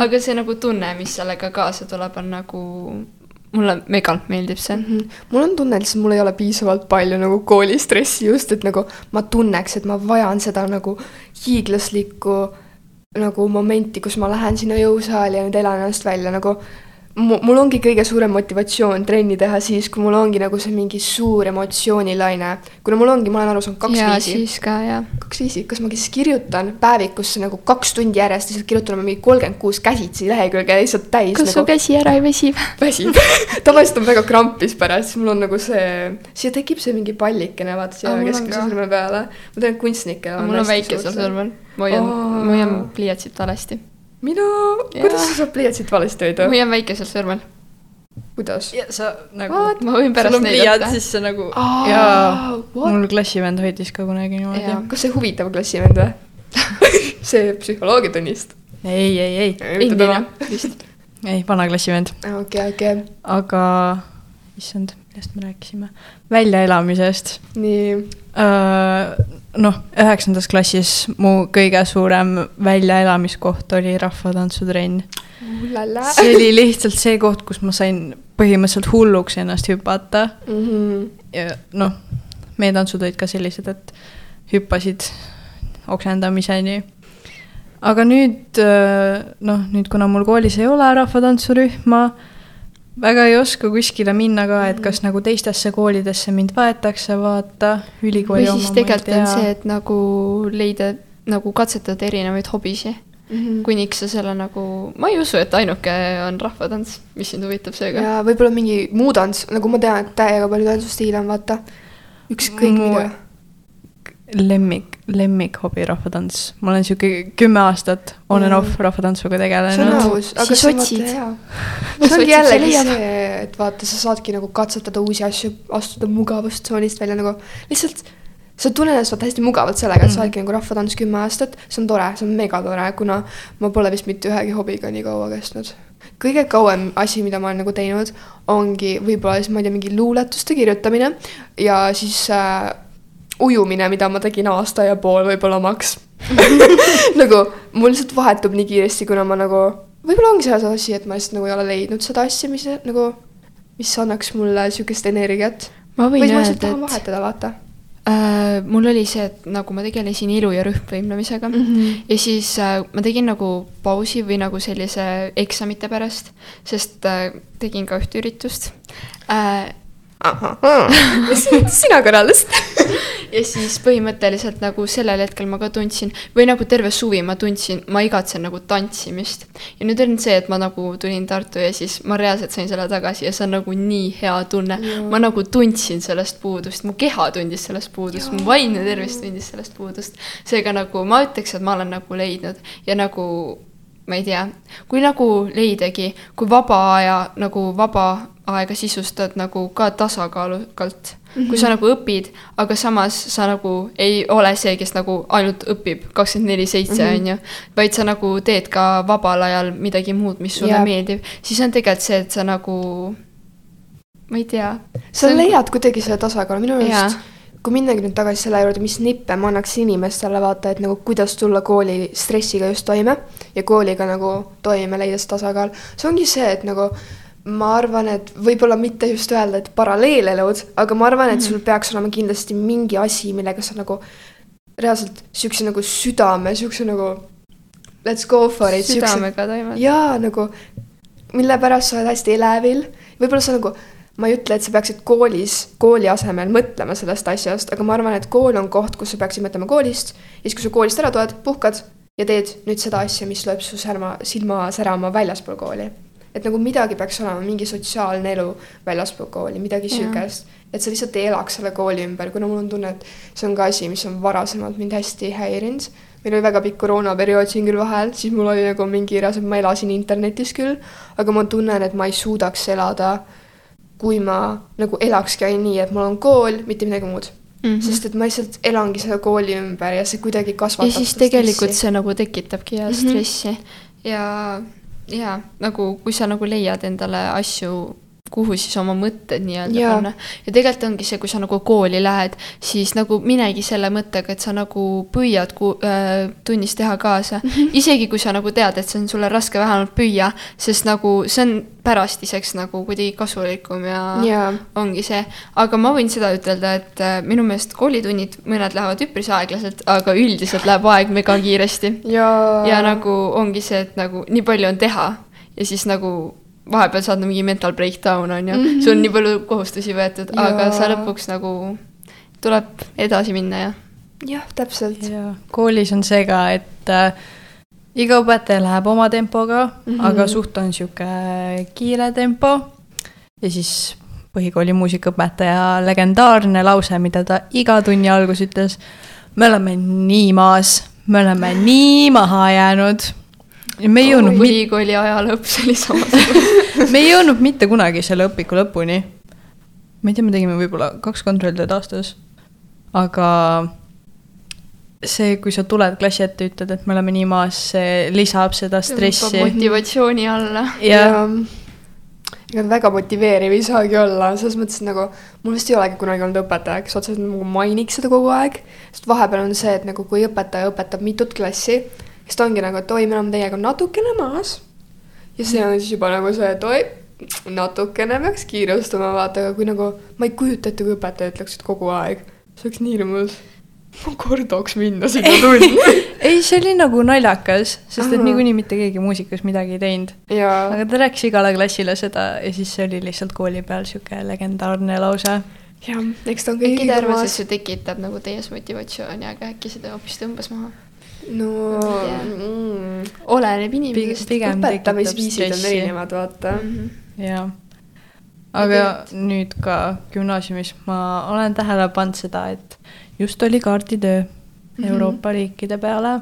S2: Aga see nagu tunne, mis sellega kaasa tuleb, on nagu, mulle megalt meeldib see mm. -hmm.
S3: mul on tunne, et lihtsalt mul ei ole piisavalt palju nagu koolistressi just, et nagu ma tunneks, et ma vajan seda nagu hiiglaslikku nagu momenti, kus ma lähen sinna jõusaali ja nüüd elan ennast välja nagu mul ongi kõige suurem motivatsioon trenni teha siis, kui mul ongi nagu see mingi suur emotsioonilaine. kuna mul ongi, ma olen aru saanud kaks
S2: ja
S3: viisi
S2: ka jah.
S3: kaks viisi, kas ma siis kirjutan päevikusse nagu kaks tundi järjest, lihtsalt kirjutan mingi kolmkümmend kuus käsitsi lehekülge lihtsalt täis
S2: kas su
S3: nagu
S2: käsi ära ei väsi või? (laughs)
S3: väsib. tavaliselt on väga krampis pärast, siis mul on nagu see, siia tekib see mingi pallikene, vaata siia
S2: on
S3: keskmise sõrme peale. ma tean, kunstnikel
S2: mul on väike sõrmel, ma hoian ma hoian pliiatsit valesti.
S3: minu, kuidas sa saad pliiatsit valesti hoida?
S2: hoian väikesel sõrmel.
S3: kuidas?
S1: ja sa nagu,
S2: ma võin pärast
S1: on
S2: näidata.
S1: siis sa nagu
S3: Aa,
S1: jaa,
S3: what?
S1: mul klassivend hoidis ka kunagi niimoodi
S3: kas see huvitab klassivend või? (laughs) see psühholoogiatunnist.
S1: ei, ei, ei,
S2: endine vist.
S1: ei, vana klassivend.
S3: okei, okei,
S1: aga, issand, millest me rääkisime? väljaelamisest.
S3: nii.
S1: noh, üheksandas klassis mu kõige suurem väljaelamiskoht oli rahvatantsutrenn. see oli lihtsalt see koht, kus ma sain põhimõtteliselt hulluks ennast hüpata
S3: Mhm.
S1: ja noh, meie tantsud olid ka sellised, et hüppasid oksendamiseni. aga nüüd noh, nüüd kuna mul koolis ei ole rahvatantsurühma, väga ei oska kuskile minna ka, et kas nagu teistesse koolidesse mind võetakse, vaata, ülikooli
S2: või siis tegelikult on see, et nagu leida, nagu katsetada erinevaid hobisid.
S3: Mhm.
S2: kuniks sa selle nagu, ma ei usu, et ainuke on rahvatants, mis sind huvitab seega.
S3: ja võib-olla mingi muu tants, nagu ma tean, et täiega palju tantsustiile on, vaata. ükskõik mida.
S1: lemmik, lemmikhobi rahvatants, ma olen sihuke kümme aastat on and off rahvatantsuga tegelenud.
S2: siis otsid.
S3: see ongi jällegi
S2: see
S3: et vaata, sa saadki nagu katsetada uusi asju, astuda mugavustsoonist välja nagu lihtsalt sa tunned ennast vaata hästi mugavalt sellega, et sa
S1: Mhm.
S3: oledki nagu rahvatants kümme aastat, see on tore, see on megatore, kuna ma pole vist mitte ühegi hobiga nii kaua kestnud. kõige kauem asi, mida ma olen nagu teinud, ongi võib-olla siis ma ei tea, mingi luuletuste kirjutamine ja siis äh, ujumine, mida ma tegin aasta ja pool võib-olla maks. (laughs) nagu mul lihtsalt vahetub nii kiiresti, kuna ma nagu, võib-olla ongi selles asi, et ma lihtsalt nagu ei ole leidnud seda asja, mis nagu, mis annaks mulle sihukest energiat.
S2: ma
S3: või
S2: võin öelda, et
S3: vahetada, vaata
S2: äh, mul oli see, et nagu ma tegelesin ilu- ja rühmvõimlemisega mm. -hmm. ja siis äh, ma tegin nagu pausi või nagu sellise eksamite pärast, sest äh, tegin ka ühte üritust äh,.
S3: Sina korraldasid. (laughs)
S2: ja siis põhimõtteliselt nagu sellel hetkel ma ka tundsin või nagu terve suvi ma tundsin, ma igatsen nagu tantsimist. ja nüüd on see, et ma nagu tulin Tartu ja siis ma reaalselt sain selle tagasi ja see on nagu nii hea tunne. ma nagu tundsin sellest puudust, mu keha tundis sellest puudust, mu vaimne tervis tundis sellest puudust. seega nagu ma ütleks, et ma olen nagu leidnud ja nagu ma ei tea, kui nagu leidagi, kui vaba aja nagu vaba aega sisustad nagu ka tasakaalukalt mm. -hmm. kui sa nagu õpid, aga samas sa nagu ei ole see, kes nagu ainult õpib kakskümmend neli seitse, on ju. vaid sa nagu teed ka vabal ajal midagi muud, mis sulle yeah. meeldib, siis on tegelikult see, et sa nagu, ma ei tea.
S3: sa leiad kuidagi selle tasakaalu, minu
S2: Jaa.
S3: arust kui minnagi nüüd tagasi selle juurde, mis nippe ma annaks inimestele vaata, et nagu kuidas tulla kooli stressiga just toime ja kooliga nagu toime leida see tasakaal, see ongi see, et nagu ma arvan, et võib-olla mitte just öelda, et paralleelelud, aga ma arvan, et sul peaks olema kindlasti mingi asi, millega sa nagu reaalselt siukse nagu südame, siukse nagu let's go for it.
S2: südamega toimed.
S3: jaa, nagu mille pärast sa oled hästi elevil, võib-olla sa nagu, ma ei ütle, et sa peaksid koolis, kooli asemel mõtlema sellest asjast, aga ma arvan, et kool on koht, kus sa peaksid mõtlema koolist ja siis, kui sa koolist ära tuled, puhkad ja teed nüüd seda asja, mis lööb su särma, silma särama väljaspool kooli. Et nagu midagi peaks olema, mingi sotsiaalne elu väljaspool kooli, midagi
S2: Jaa.
S3: siukest. et sa lihtsalt ei elaks selle kooli ümber, kuna mul on tunne, et see on ka asi, mis on varasemalt mind hästi häirinud. meil oli väga pikk koroonaperiood siin küll vahel, siis mul oli nagu mingi reaalselt, ma elasin internetis küll, aga ma tunnen, et ma ei suudaks elada, kui ma nagu elakski ainult nii, et mul on kool, mitte midagi muud mm. -hmm. sest et ma lihtsalt elangi selle kooli ümber ja see kuidagi kasvatab
S2: ja siis tegelikult
S3: stressi.
S2: see nagu tekitabki ja
S3: Mhm.
S2: stressi ja, ja nagu kui sa nagu leiad endale asju kuhu siis oma mõtted nii-öelda panna. ja tegelikult ongi see, kui sa nagu kooli lähed, siis nagu minegi selle mõttega, et sa nagu püüad ku- äh, tunnis teha kaasa mm. -hmm. isegi kui sa nagu tead, et see on sulle raske vähemalt püüa, sest nagu see on pärastiseks nagu kuidagi kasulikum ja
S3: Jaa.
S2: ongi see. aga ma võin seda ütelda, et äh, minu meelest koolitunnid, mõned lähevad üpris aeglaselt, aga üldiselt läheb aeg mega kiiresti
S3: ja,
S2: ja nagu ongi see, et nagu nii palju on teha ja siis nagu vahepeal saad mingi mental breakdown on ju mm, -hmm. sul on nii palju kohustusi võetud, aga sa lõpuks nagu tuleb edasi minna ja
S3: jah, täpselt.
S1: ja koolis on see ka, et äh, iga õpetaja läheb oma tempoga mm. -hmm. aga suht on sihuke kiire tempo. ja siis põhikooli muusikaõpetaja legendaarne lause, mida ta iga tunni algus ütles. me oleme nii maas, me oleme nii maha jäänud. Me ei jõudnud,
S2: põhikooli aja lõpp, see oli samasugune (laughs)
S1: me ei jõudnud mitte kunagi selle õpiku lõpuni. ma ei tea, me tegime võib-olla kaks kontrolltööd aastas, aga see, kui sa tuled klassi ette, ütled, et me oleme nii maas, see lisab seda stressi.
S2: motivatsiooni alla.
S1: ja
S3: ega ta väga motiveeriv ei saagi olla, selles mõttes, et nagu mul vist ei olegi kunagi olnud õpetaja, kes otseselt nagu mainiks seda kogu aeg. sest vahepeal on see, et nagu kui õpetaja õpetab mitut klassi, siis ta ongi nagu, et oi, me oleme teiega natukene maas. ja see on siis juba nagu see, et oi, natukene peaks kiirustama, vaata, aga kui nagu, ma ei kujuta ette, kui õpetaja ütleks seda kogu aeg. see oleks nii hirmus. ma kordaks minna sinna tundi. (laughs)
S1: ei, see oli nagu naljakas, sest et niikuinii mitte keegi muusikas midagi ei teinud. aga ta rääkis igale klassile seda ja siis see oli lihtsalt kooli peal sihuke legendaarne lause.
S3: jah, eks ta on
S2: äkki
S3: kõigi
S2: ta arvas, et see tekitab nagu täies motivatsiooni, aga äkki seda hoopis tõmbas maha.
S3: No mm,
S2: oleneb inimesest.
S3: õpetamisviisid on erinevad, vaata mm..
S2: Mhm.
S1: jah. aga nüüd ka gümnaasiumis ma olen tähele pannud seda, et just oli kaarditöö
S3: Mhm.
S1: Euroopa riikide peale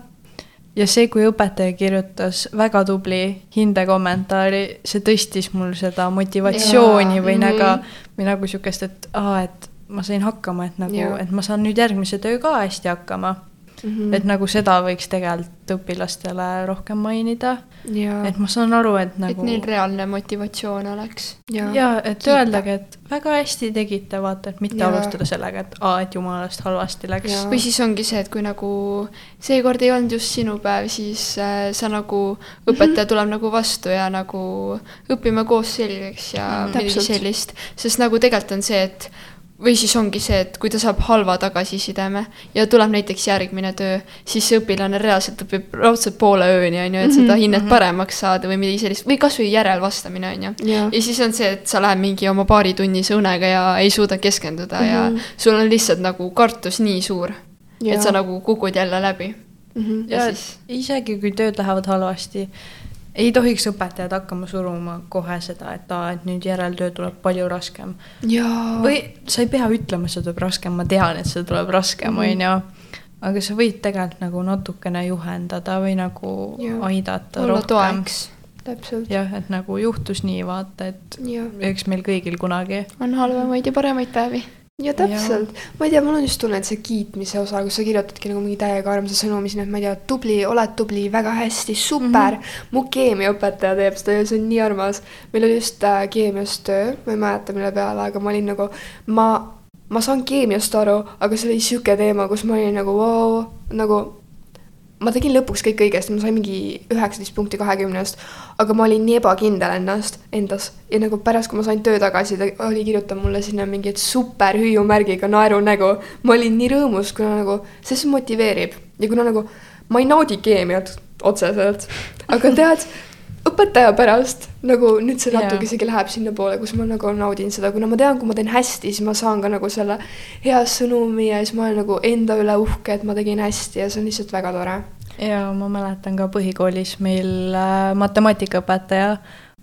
S1: ja see, kui õpetaja kirjutas väga tubli hindekommentaari, see tõstis mul seda motivatsiooni
S3: Jaa,
S1: või
S3: mhm.
S1: nagu, või nagu sihukest, et aa, et ma sain hakkama, et nagu, et ma saan nüüd järgmise töö ka hästi hakkama
S3: -hmm.
S1: et nagu seda võiks tegelikult õpilastele rohkem mainida,
S3: ja,
S1: et ma saan aru, et
S2: et
S1: nagu
S2: neil reaalne motivatsioon oleks.
S3: ja,
S1: ja et
S3: kiita.
S1: öeldagi, et väga hästi tegite, vaata, et mitte
S3: Jaa.
S1: alustada sellega, et aa, et jumalast halvasti läks
S2: või siis ongi see, et kui nagu seekord ei olnud just sinu päev, siis äh, sa nagu, õpetaja tuleb nagu vastu ja nagu õpime koos selgeks ja
S3: Mm,
S2: midagi
S3: täpselt.
S2: sellist. sest nagu tegelikult on see, et või siis ongi see, et kui ta saab halva tagasisideme ja tuleb näiteks järgmine töö, siis see õpilane reaalselt õpib raudselt poole ööni, on ju, et seda
S3: Mhm,
S2: hinnet
S3: mhm.
S2: paremaks saada või midagi sellist või kasvõi järelvastamine, on ju
S3: ja,
S2: siis on see, et sa lähed mingi oma paaritunnise unega ja ei suuda keskenduda mm -hmm. ja
S3: Mhm.
S2: sul on lihtsalt nagu kartus nii suur, et sa nagu kukud jälle läbi.
S3: mm. -hmm.
S2: ja
S1: ja
S2: siis-
S1: isegi kui tööd lähevad halvasti, ei tohiks õpetajad hakkama suruma kohe seda, et aa, et nüüd järeltöö tuleb palju raskem.
S3: ja,
S1: või sa ei pea ütlema, see tuleb raskem, ma tean, et see tuleb raskem,
S3: Mhm.
S1: on ju. aga sa võid tegelikult nagu natukene juhendada või nagu
S3: Jaa.
S1: aidata
S2: olla
S1: rohkem.
S3: täpselt,
S1: jah, et nagu juhtus nii, vaata, et
S3: ja,
S1: eks meil kõigil kunagi
S2: on halvemaid ja paremaid päevi.
S3: Ja täpselt, ma ei tea, mul on just tunne, et see kiitmise osa, kus sa kirjutadki nagu mingi täiega armsa sõnumi sinna, et ma ei tea, tubli, oled tubli, väga hästi, super mm. -hmm. mu keemiaõpetaja teeb seda ja see on nii armas. meil oli just äh, keemias töö, ma ei mäleta, mille peale, aga ma olin nagu, ma, ma saan keemiast aru, aga see oli sihuke teema, kus ma olin nagu wow,, nagu ma tegin lõpuks kõik õigesti, ma sain mingi üheksateist punkti kahekümnest, aga ma olin nii ebakindel ennast, endas. Ja nagu pärast, kui ma sain töö tagasi, ta oli kirjutanud mulle sinna mingi, super hüüumärgiga naerunägu. ma olin nii rõõmus, kuna nagu see siis motiveerib. Ja kuna nagu ma ei naudi keemiat otseselt, aga tead, õpetaja pärast nagu nüüd see natuke isegi läheb sinnapoole, kus ma nagu naudin seda, kuna ma tean, kui ma teen hästi, siis ma saan ka nagu selle hea sõnumi ja siis ma olen nagu enda üle uhke, et ma tegin hästi ja see on lihtsalt väga tore
S1: ja ma mäletan ka põhikoolis meil äh, matemaatikaõpetaja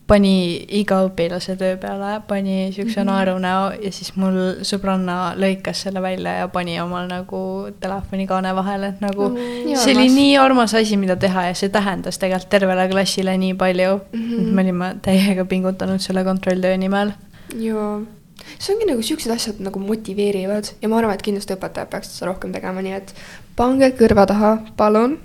S1: pani iga õpilase töö peale, pani siukse mm -hmm. naerunäo ja siis mul sõbranna lõikas selle välja ja pani omal nagu telefonikaane vahele, et nagu
S3: Mm.
S1: mm,
S2: Nii
S1: see oli nii armas asi, mida teha ja see tähendas tegelikult tervele klassile nii palju mm. -hmm. me olime täiega pingutanud selle kontrolltöö nimel.
S3: jaa, see ongi nagu siuksed asjad nagu motiveerivad ja ma arvan, et kindlasti õpetajad peaksid seda rohkem tegema, nii et pange kõrva taha, palun.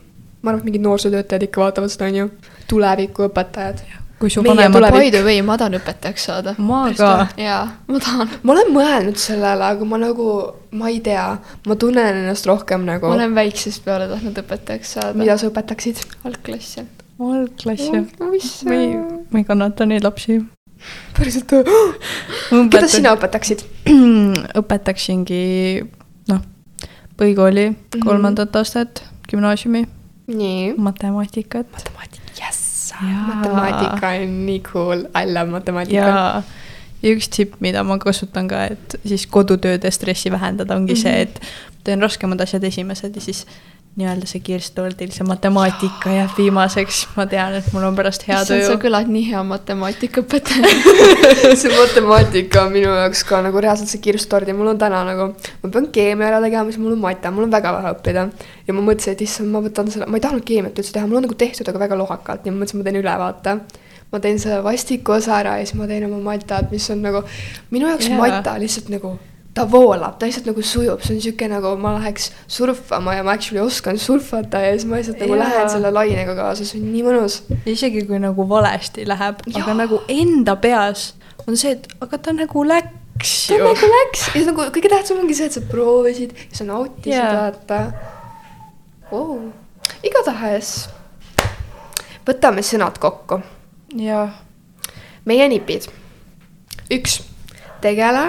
S3: Ma arvan, et mingid noorsootöötajad ikka vaatavad seda, onju. tulevikuõpetajad.
S1: kui su vanemad
S3: tulevik-
S2: By the way, ma tahan õpetajaks saada.
S1: ma ka,
S2: jaa, ma tahan.
S3: ma olen mõelnud sellele, aga ma nagu, ma ei tea, ma tunnen ennast rohkem nagu
S2: ma, olen väiksest peale tahtnud õpetajaks saada.
S3: mida sa õpetaksid?
S2: algklassi.
S1: algklass ja
S3: Oh, mis
S1: ma ei, ma ei kannata neid lapsi.
S3: päriselt, keda (gasps) sina õpetaksid? (clears throat)
S1: õpetaksingi noh, põhikooli
S3: Mhm.
S1: kolmandat astet, gümnaasiumi,
S3: nii.
S1: matemaatikat
S3: matemaatika, jess, matemaatika on nii cool, I love matemaatika.
S1: ja, ja üks tipp, mida ma kasutan ka, et siis kodutööde stressi vähendada, ongi mm -hmm. see, et teen raskemad asjad esimesed ja siis nii-öelda see kirstordil, see matemaatika jääb viimaseks, ma tean, et mul on pärast hea
S2: issand, sa
S1: tuju.
S2: kõlad nii hea matemaatikaõpetaja. (laughs)
S3: see matemaatika on minu jaoks ka nagu reaalselt see kirstord ja mul on täna nagu, ma pean keemia ära tegema, siis mul on mate, mul on väga vähe õppida. ja ma mõtlesin, et issand, ma võtan selle, ma ei tahtnud keemiat üldse teha, mul on nagu tehtud, aga väga lohakalt ja ma mõtlesin, ma teen ülevaate. ma teen selle vastiku osa ära ja siis ma teen oma matad, mis on nagu, minu jaoks yeah. mata lihtsalt nagu, ta voolab, ta lihtsalt nagu sujub, see on sihuke nagu ma läheks surfama ja ma actually oskan surfata ja siis ma lihtsalt nagu
S1: Jaa.
S3: lähen selle lainega kaasa, see on nii mõnus.
S1: isegi kui nagu valesti läheb, aga nagu enda peas on see, et aga ta nagu läks
S3: ta
S1: ju.
S3: nagu läks ja nagu kõige tähtsam ongi see, et sa proovisid ja sa nautisid yeah. vaata oh.. igatahes võtame sõnad kokku,
S1: jah,
S3: meie nipid. üks, tegele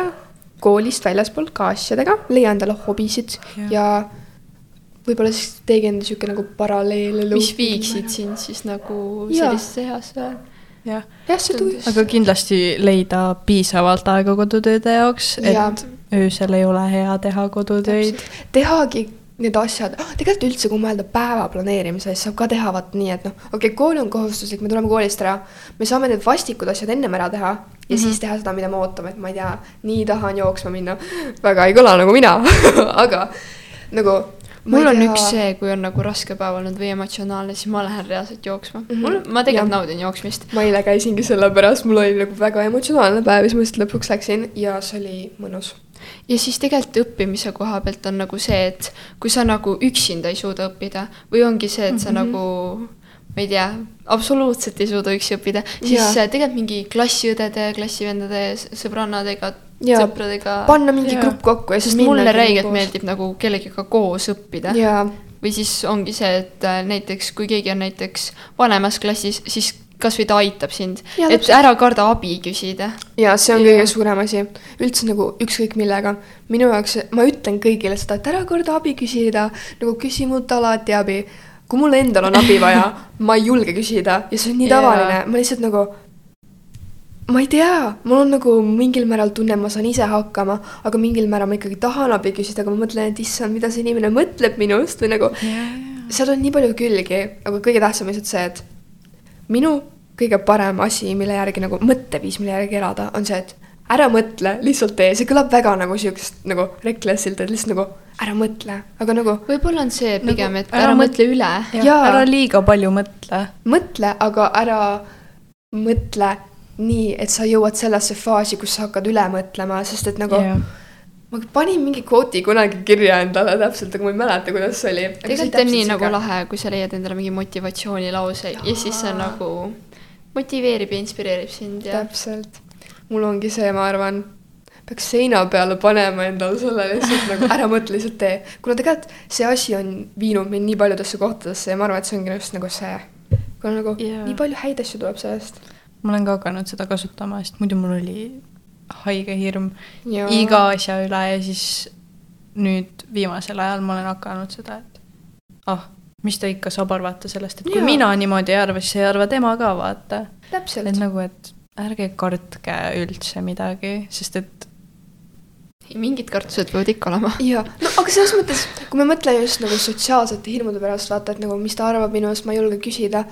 S3: koolist väljaspool ka asjadega, leia endale hobisid ja, ja võib-olla siis teegi enda sihuke nagu paralleelelu.
S2: mis viiksid sind siis nagu sellisesse heasse.
S1: jah. aga kindlasti leida piisavalt aega kodutööde jaoks, et öösel ei ole hea teha kodutöid.
S3: tehagi need asjad, tegelikult üldse, kui mõelda päeva planeerimise, siis saab ka teha vaat nii, et noh, okei okay,, kool on kohustuslik, me tuleme koolist ära, me saame need vastikud asjad ennem ära teha ja mm -hmm. siis teha seda, mida me ootame, et ma ei tea, nii tahan jooksma minna. väga ei kõla nagu mina, (laughs) aga nagu.
S2: mul on üks see, kui on nagu raske päev olnud või emotsionaalne, siis ma lähen reaalselt jooksma mm. -hmm. mul, ma tegelikult naudin jooksmist.
S3: ma eile käisingi sellepärast, mul oli nagu väga emotsionaalne päev ja siis ma lihtsalt lõpuks läksin ja see oli mõnus.
S2: Ja siis tegelikult õppimise koha pealt on nagu see, et kui sa nagu üksinda ei suuda õppida või ongi see, et sa mm -hmm. nagu ma ei tea, absoluutselt ei suuda üksi õppida, siis äh, tegelikult mingi klassiõdede, klassivendade, sõbrannadega, sõpradega.
S3: panna mingi
S1: Jaa.
S3: grupp kokku ja siis
S2: mulle räigelt meeldib nagu kellegagi koos õppida. või siis ongi see, et äh, näiteks kui keegi on näiteks vanemas klassis, siis kasvõi ta aitab sind, et ära karda abi küsida.
S3: ja see on
S2: Jaa.
S3: kõige suurem asi, üldse nagu ükskõik millega. minu jaoks, ma ütlen kõigile seda, et ära korda abi küsida, nagu küsi mult alati abi. kui mul endal on abi vaja, (laughs) ma ei julge küsida. Ja see on nii tavaline, ma lihtsalt nagu. ma ei tea, mul on nagu mingil määral tunne, ma saan ise hakkama, aga mingil määral ma ikkagi tahan abi küsida, aga ma mõtlen, et issand, mida see inimene mõtleb minust või nagu. Seal on nii palju külgi, aga kõige tähtsam lihtsalt see, et minu kõige parem asi, mille järgi nagu mõtteviis, mille järgi elada, on see, et ära mõtle, lihtsalt tee, see kõlab väga nagu siukest nagu reckless'ilt, et lihtsalt nagu ära mõtle, aga nagu
S2: võib-olla on see
S1: Nagu
S2: pigem, et
S1: ära
S2: ära,
S1: mõt-
S2: mõtle üle.
S1: ära liiga palju mõtle.
S3: mõtle, aga ära mõtle nii, et sa jõuad sellesse faasi, kus sa hakkad üle mõtlema, sest et nagu
S1: jah,
S3: ma panin mingi kvooti kunagi kirja endale täpselt, aga ma ei mäleta, kuidas see oli.
S2: tegelikult on nii nagu lahe, kui sa leiad endale mingi motivatsioonilause ja siis see nagu motiveerib ja inspireerib sind ja
S3: täpselt, mul ongi see, ma arvan, peaks seina peale panema endale selle lihtsalt nagu ära mõtle, lihtsalt tee. kuna tegelikult see asi on viinud mind nii paljudesse kohtadesse ja ma arvan, et see ongi just nagu see. kuna nagu yeah. nii palju häid asju tuleb sellest.
S1: ma olen ka hakanud seda kasutama, sest muidu mul oli haige hirm
S3: Jaa.
S1: iga asja üle ja siis nüüd viimasel ajal ma olen hakanud seda, et ah, mis ta ikka saab arvata sellest, et kui
S3: Jaa.
S1: mina niimoodi ei arva, siis ei arva tema ka, vaata.
S3: täpselt
S1: et. nagu, et ärge kartke üldse midagi, sest et
S2: mingid kartused võivad ikka olema.
S3: jaa, no aga selles mõttes, kui me mõtleme just nagu sotsiaalsete hirmude pärast, vaata, et nagu mis ta arvab minust, ma ei julge küsida.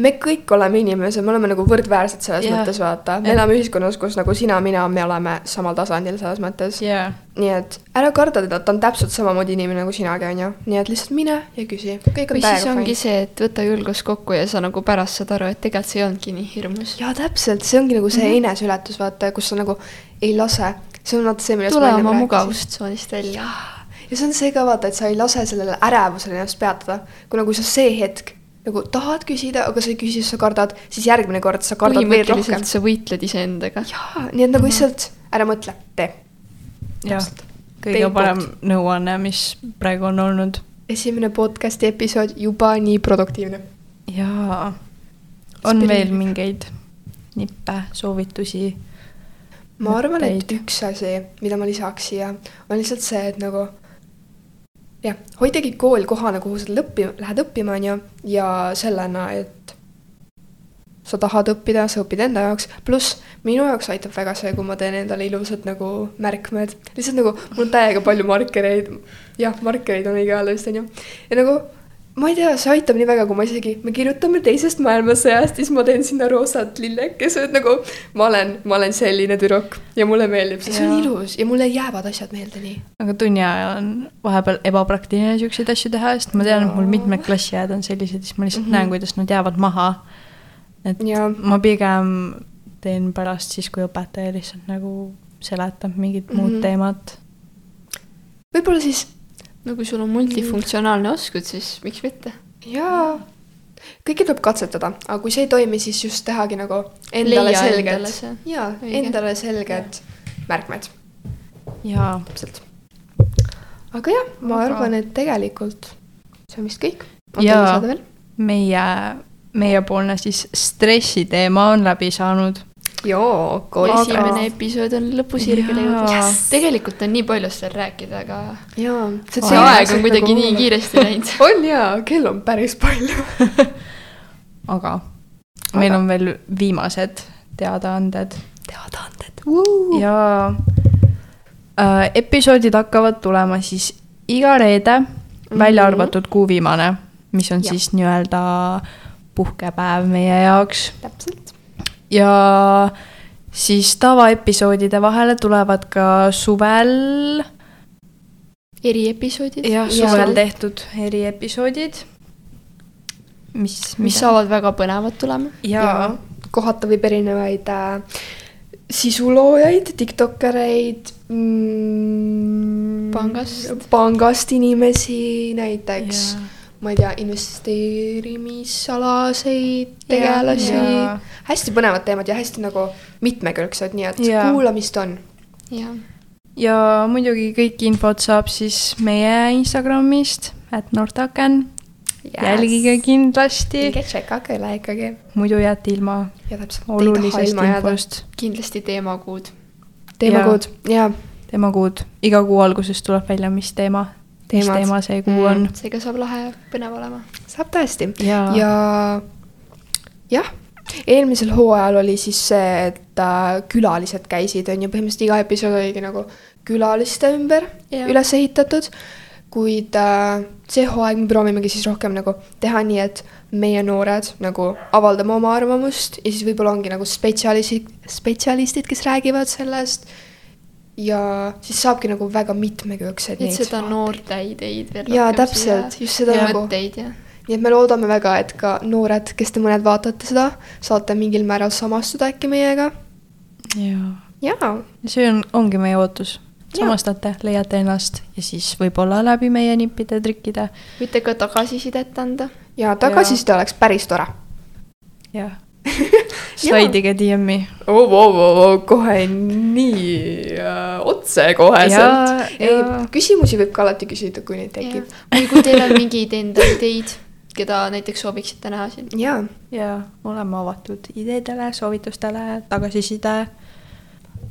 S3: Me kõik oleme inimesed, me oleme nagu võrdväärsed selles
S1: Jah.
S3: mõttes, vaata. me
S1: Jah.
S3: elame ühiskonnas, kus nagu sina, mina, me oleme samal tasandil selles mõttes.
S1: jaa.
S3: nii et ära karda teda, ta on täpselt samamoodi inimene nagu sinagi, onju. nii et lihtsalt mine ja küsi,
S2: või siis ongi
S3: fine.
S2: see, et võta julgus kokku ja sa nagu pärast saad aru, et tegelikult see ei olnudki nii hirmus.
S3: jaa, täpselt, see ongi nagu see mm -hmm. eneseületus, vaata, kus sa nagu ei lase. see on vaata see, millest
S2: tule oma mugavustsoonist välja.
S3: ja see on see ka vaata, et sa ei lase sellele ärevusele ennast peatada, kui sa see hetk nagu tahad küsida, aga sa ei küsi, sa kardad, siis järgmine kord sa kardad veel rohkem
S2: sa võitled iseendaga.
S3: jaa, nii et nagu lihtsalt ära mõtle, tee.
S1: jah, kõige
S3: poolt.
S1: parem nõuanne, mis praegu on olnud.
S3: esimene podcast'i episood juba nii produktiivne.
S1: jaa. on
S3: Inspireeriv.
S1: veel mingeid nippe, soovitusi?
S3: ma arvan, et üks asi, mida ma lisaks siia, on lihtsalt see, et nagu jah, hoidagi kool kohana, kuhu sa lõppi, lähed õppima, on ju, ja sellena, et sa tahad õppida, sa õpid enda jaoks, pluss minu jaoks aitab väga see, kui ma teen endale ilusad nagu märkmed, lihtsalt nagu mul on täiega palju markereid, jah, markereid on õige öelda vist on ju, ja nagu ma ei tea, see aitab nii väga, kui ma isegi, me kirjutame teisest maailmasõjast, siis ma teen sinna roosad lillekesed nagu ma olen, ma olen selline tüdruk ja mulle meeldib see, see on ilus ja mulle jäävad asjad meelde nii.
S1: aga tunni ajal on vahepeal ebapraktiline siukseid asju teha, sest ma tean, et mul mitmed klassiajad on sellised, siis ma lihtsalt mm. -hmm. näen, kuidas nad jäävad maha. et
S3: Jaa.
S1: ma pigem teen pärast siis, kui õpetaja lihtsalt nagu seletab mingit mm -hmm. muud
S3: Mhm.
S1: teemat.
S3: võib-olla siis
S2: no kui sul on multifunktsionaalne oskus, siis miks mitte?
S3: jaa, kõike tuleb katsetada, aga kui see ei toimi, siis just tehagi nagu endale
S2: Leia
S3: selged jaa, endale selged märkmed,
S1: jaa,
S3: täpselt. aga jah, ma
S1: Aga-
S3: arvan, et tegelikult see on vist kõik.
S1: Jaa. meie, meiepoolne siis stressiteema on läbi saanud.
S3: joo,
S2: esimene episood on lõpusirgele jõudnud
S1: Yes..
S2: tegelikult on nii palju seda rääkida, aga
S3: jaa.
S2: see aeg on kuidagi nii. kiiresti läinud. (laughs)
S3: on jaa, kell on päris palju. (laughs)
S1: aga meil on veel viimased teadaanded.
S3: teadaanded.
S1: ja äh, episoodid hakkavad tulema siis iga reede, välja
S3: Mhm.
S1: arvatud kuu viimane, mis on
S3: Jah.
S1: siis nii-öelda puhkepäev meie jaoks.
S3: täpselt.
S1: Ja siis tavaepisoodide vahele tulevad ka suvel,
S2: eriepisoodid.
S1: jah, suvel tehtud eriepisoodid. mis,
S2: mis saavad väga põnevad tulema.
S1: jaa,
S3: kohata võib erinevaid äh, sisuloojaid, tiktokereid mm,.
S2: Pangast.
S3: pangast inimesi näiteks
S1: Jaa.
S3: Ma ei tea, investeerimisalaseid tegelasi
S1: Jaa..
S3: hästi põnevad teemad ja hästi nagu mitmekülgsed, nii et
S1: Jaa.
S3: kuulamist on.
S2: jah,
S1: ja muidugi kõik infot saab siis meie Instagramist, et Nortaken yes.. jälgige kindlasti,
S3: minge tšekake üle ikkagi.
S1: muidu jääte ilma
S3: ja täpselt.
S1: olulisest infost.
S2: kindlasti teemakuud.
S3: teemakuud ja
S1: teemakuud, iga kuu alguses tuleb välja, mis teema, mis
S3: Teemad.
S1: teema see kuu on.
S2: seega saab lahe põnev olema.
S3: saab tõesti.
S1: Jaa.
S3: ja jah, eelmisel hooajal oli siis see, et äh, külalised käisid, on ju, põhimõtteliselt iga episood oligi nagu külaliste ümber
S2: Jah.
S3: üles ehitatud. kuid äh, see hooaeg me proovimegi siis rohkem nagu teha nii, et meie noored nagu avaldame oma arvamust ja siis võib-olla ongi nagu spetsialistid, spetsialistid, kes räägivad sellest. Ja siis saabki nagu väga mitmekülgsed.
S2: et seda noorte ideid veel
S3: Jaa,
S2: rohkem
S3: täpselt, just seda
S2: ja
S3: nagu-
S2: mõtteid ja
S3: nii et me loodame väga, et ka noored, kes te mõned vaatate seda, saate mingil määral samastuda äkki meiega.
S1: jaa,
S3: jaa,
S1: see on, ongi meie ootus.
S3: Jaa.
S1: samastate, leiate ennast ja siis võib-olla läbi meie nippide, trikkide.
S2: võite ka tagasisidet anda.
S3: ja tagasiside oleks päris tore.
S1: jah. (laughs) slaidige DM-i.
S3: oo, oo, oo, kohe nii äh, otsekoheselt.
S1: Jaa.,
S3: küsimusi võib ka alati küsida, kui neid tekib.
S2: või kui teil on mingeid enda (laughs) ideid, keda näiteks sooviksite näha siin.
S3: jaa,
S1: ja oleme avatud ideedele, soovitustele, tagasiside.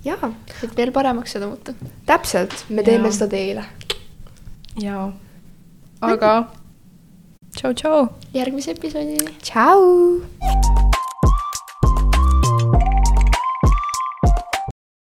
S3: jaa,
S2: et veel paremaks seda muuta.
S3: täpselt, me teeme
S1: Jaa.
S3: seda teile.
S1: ja, aga tšau-tšau.
S2: järgmise episoodini.
S3: tšau.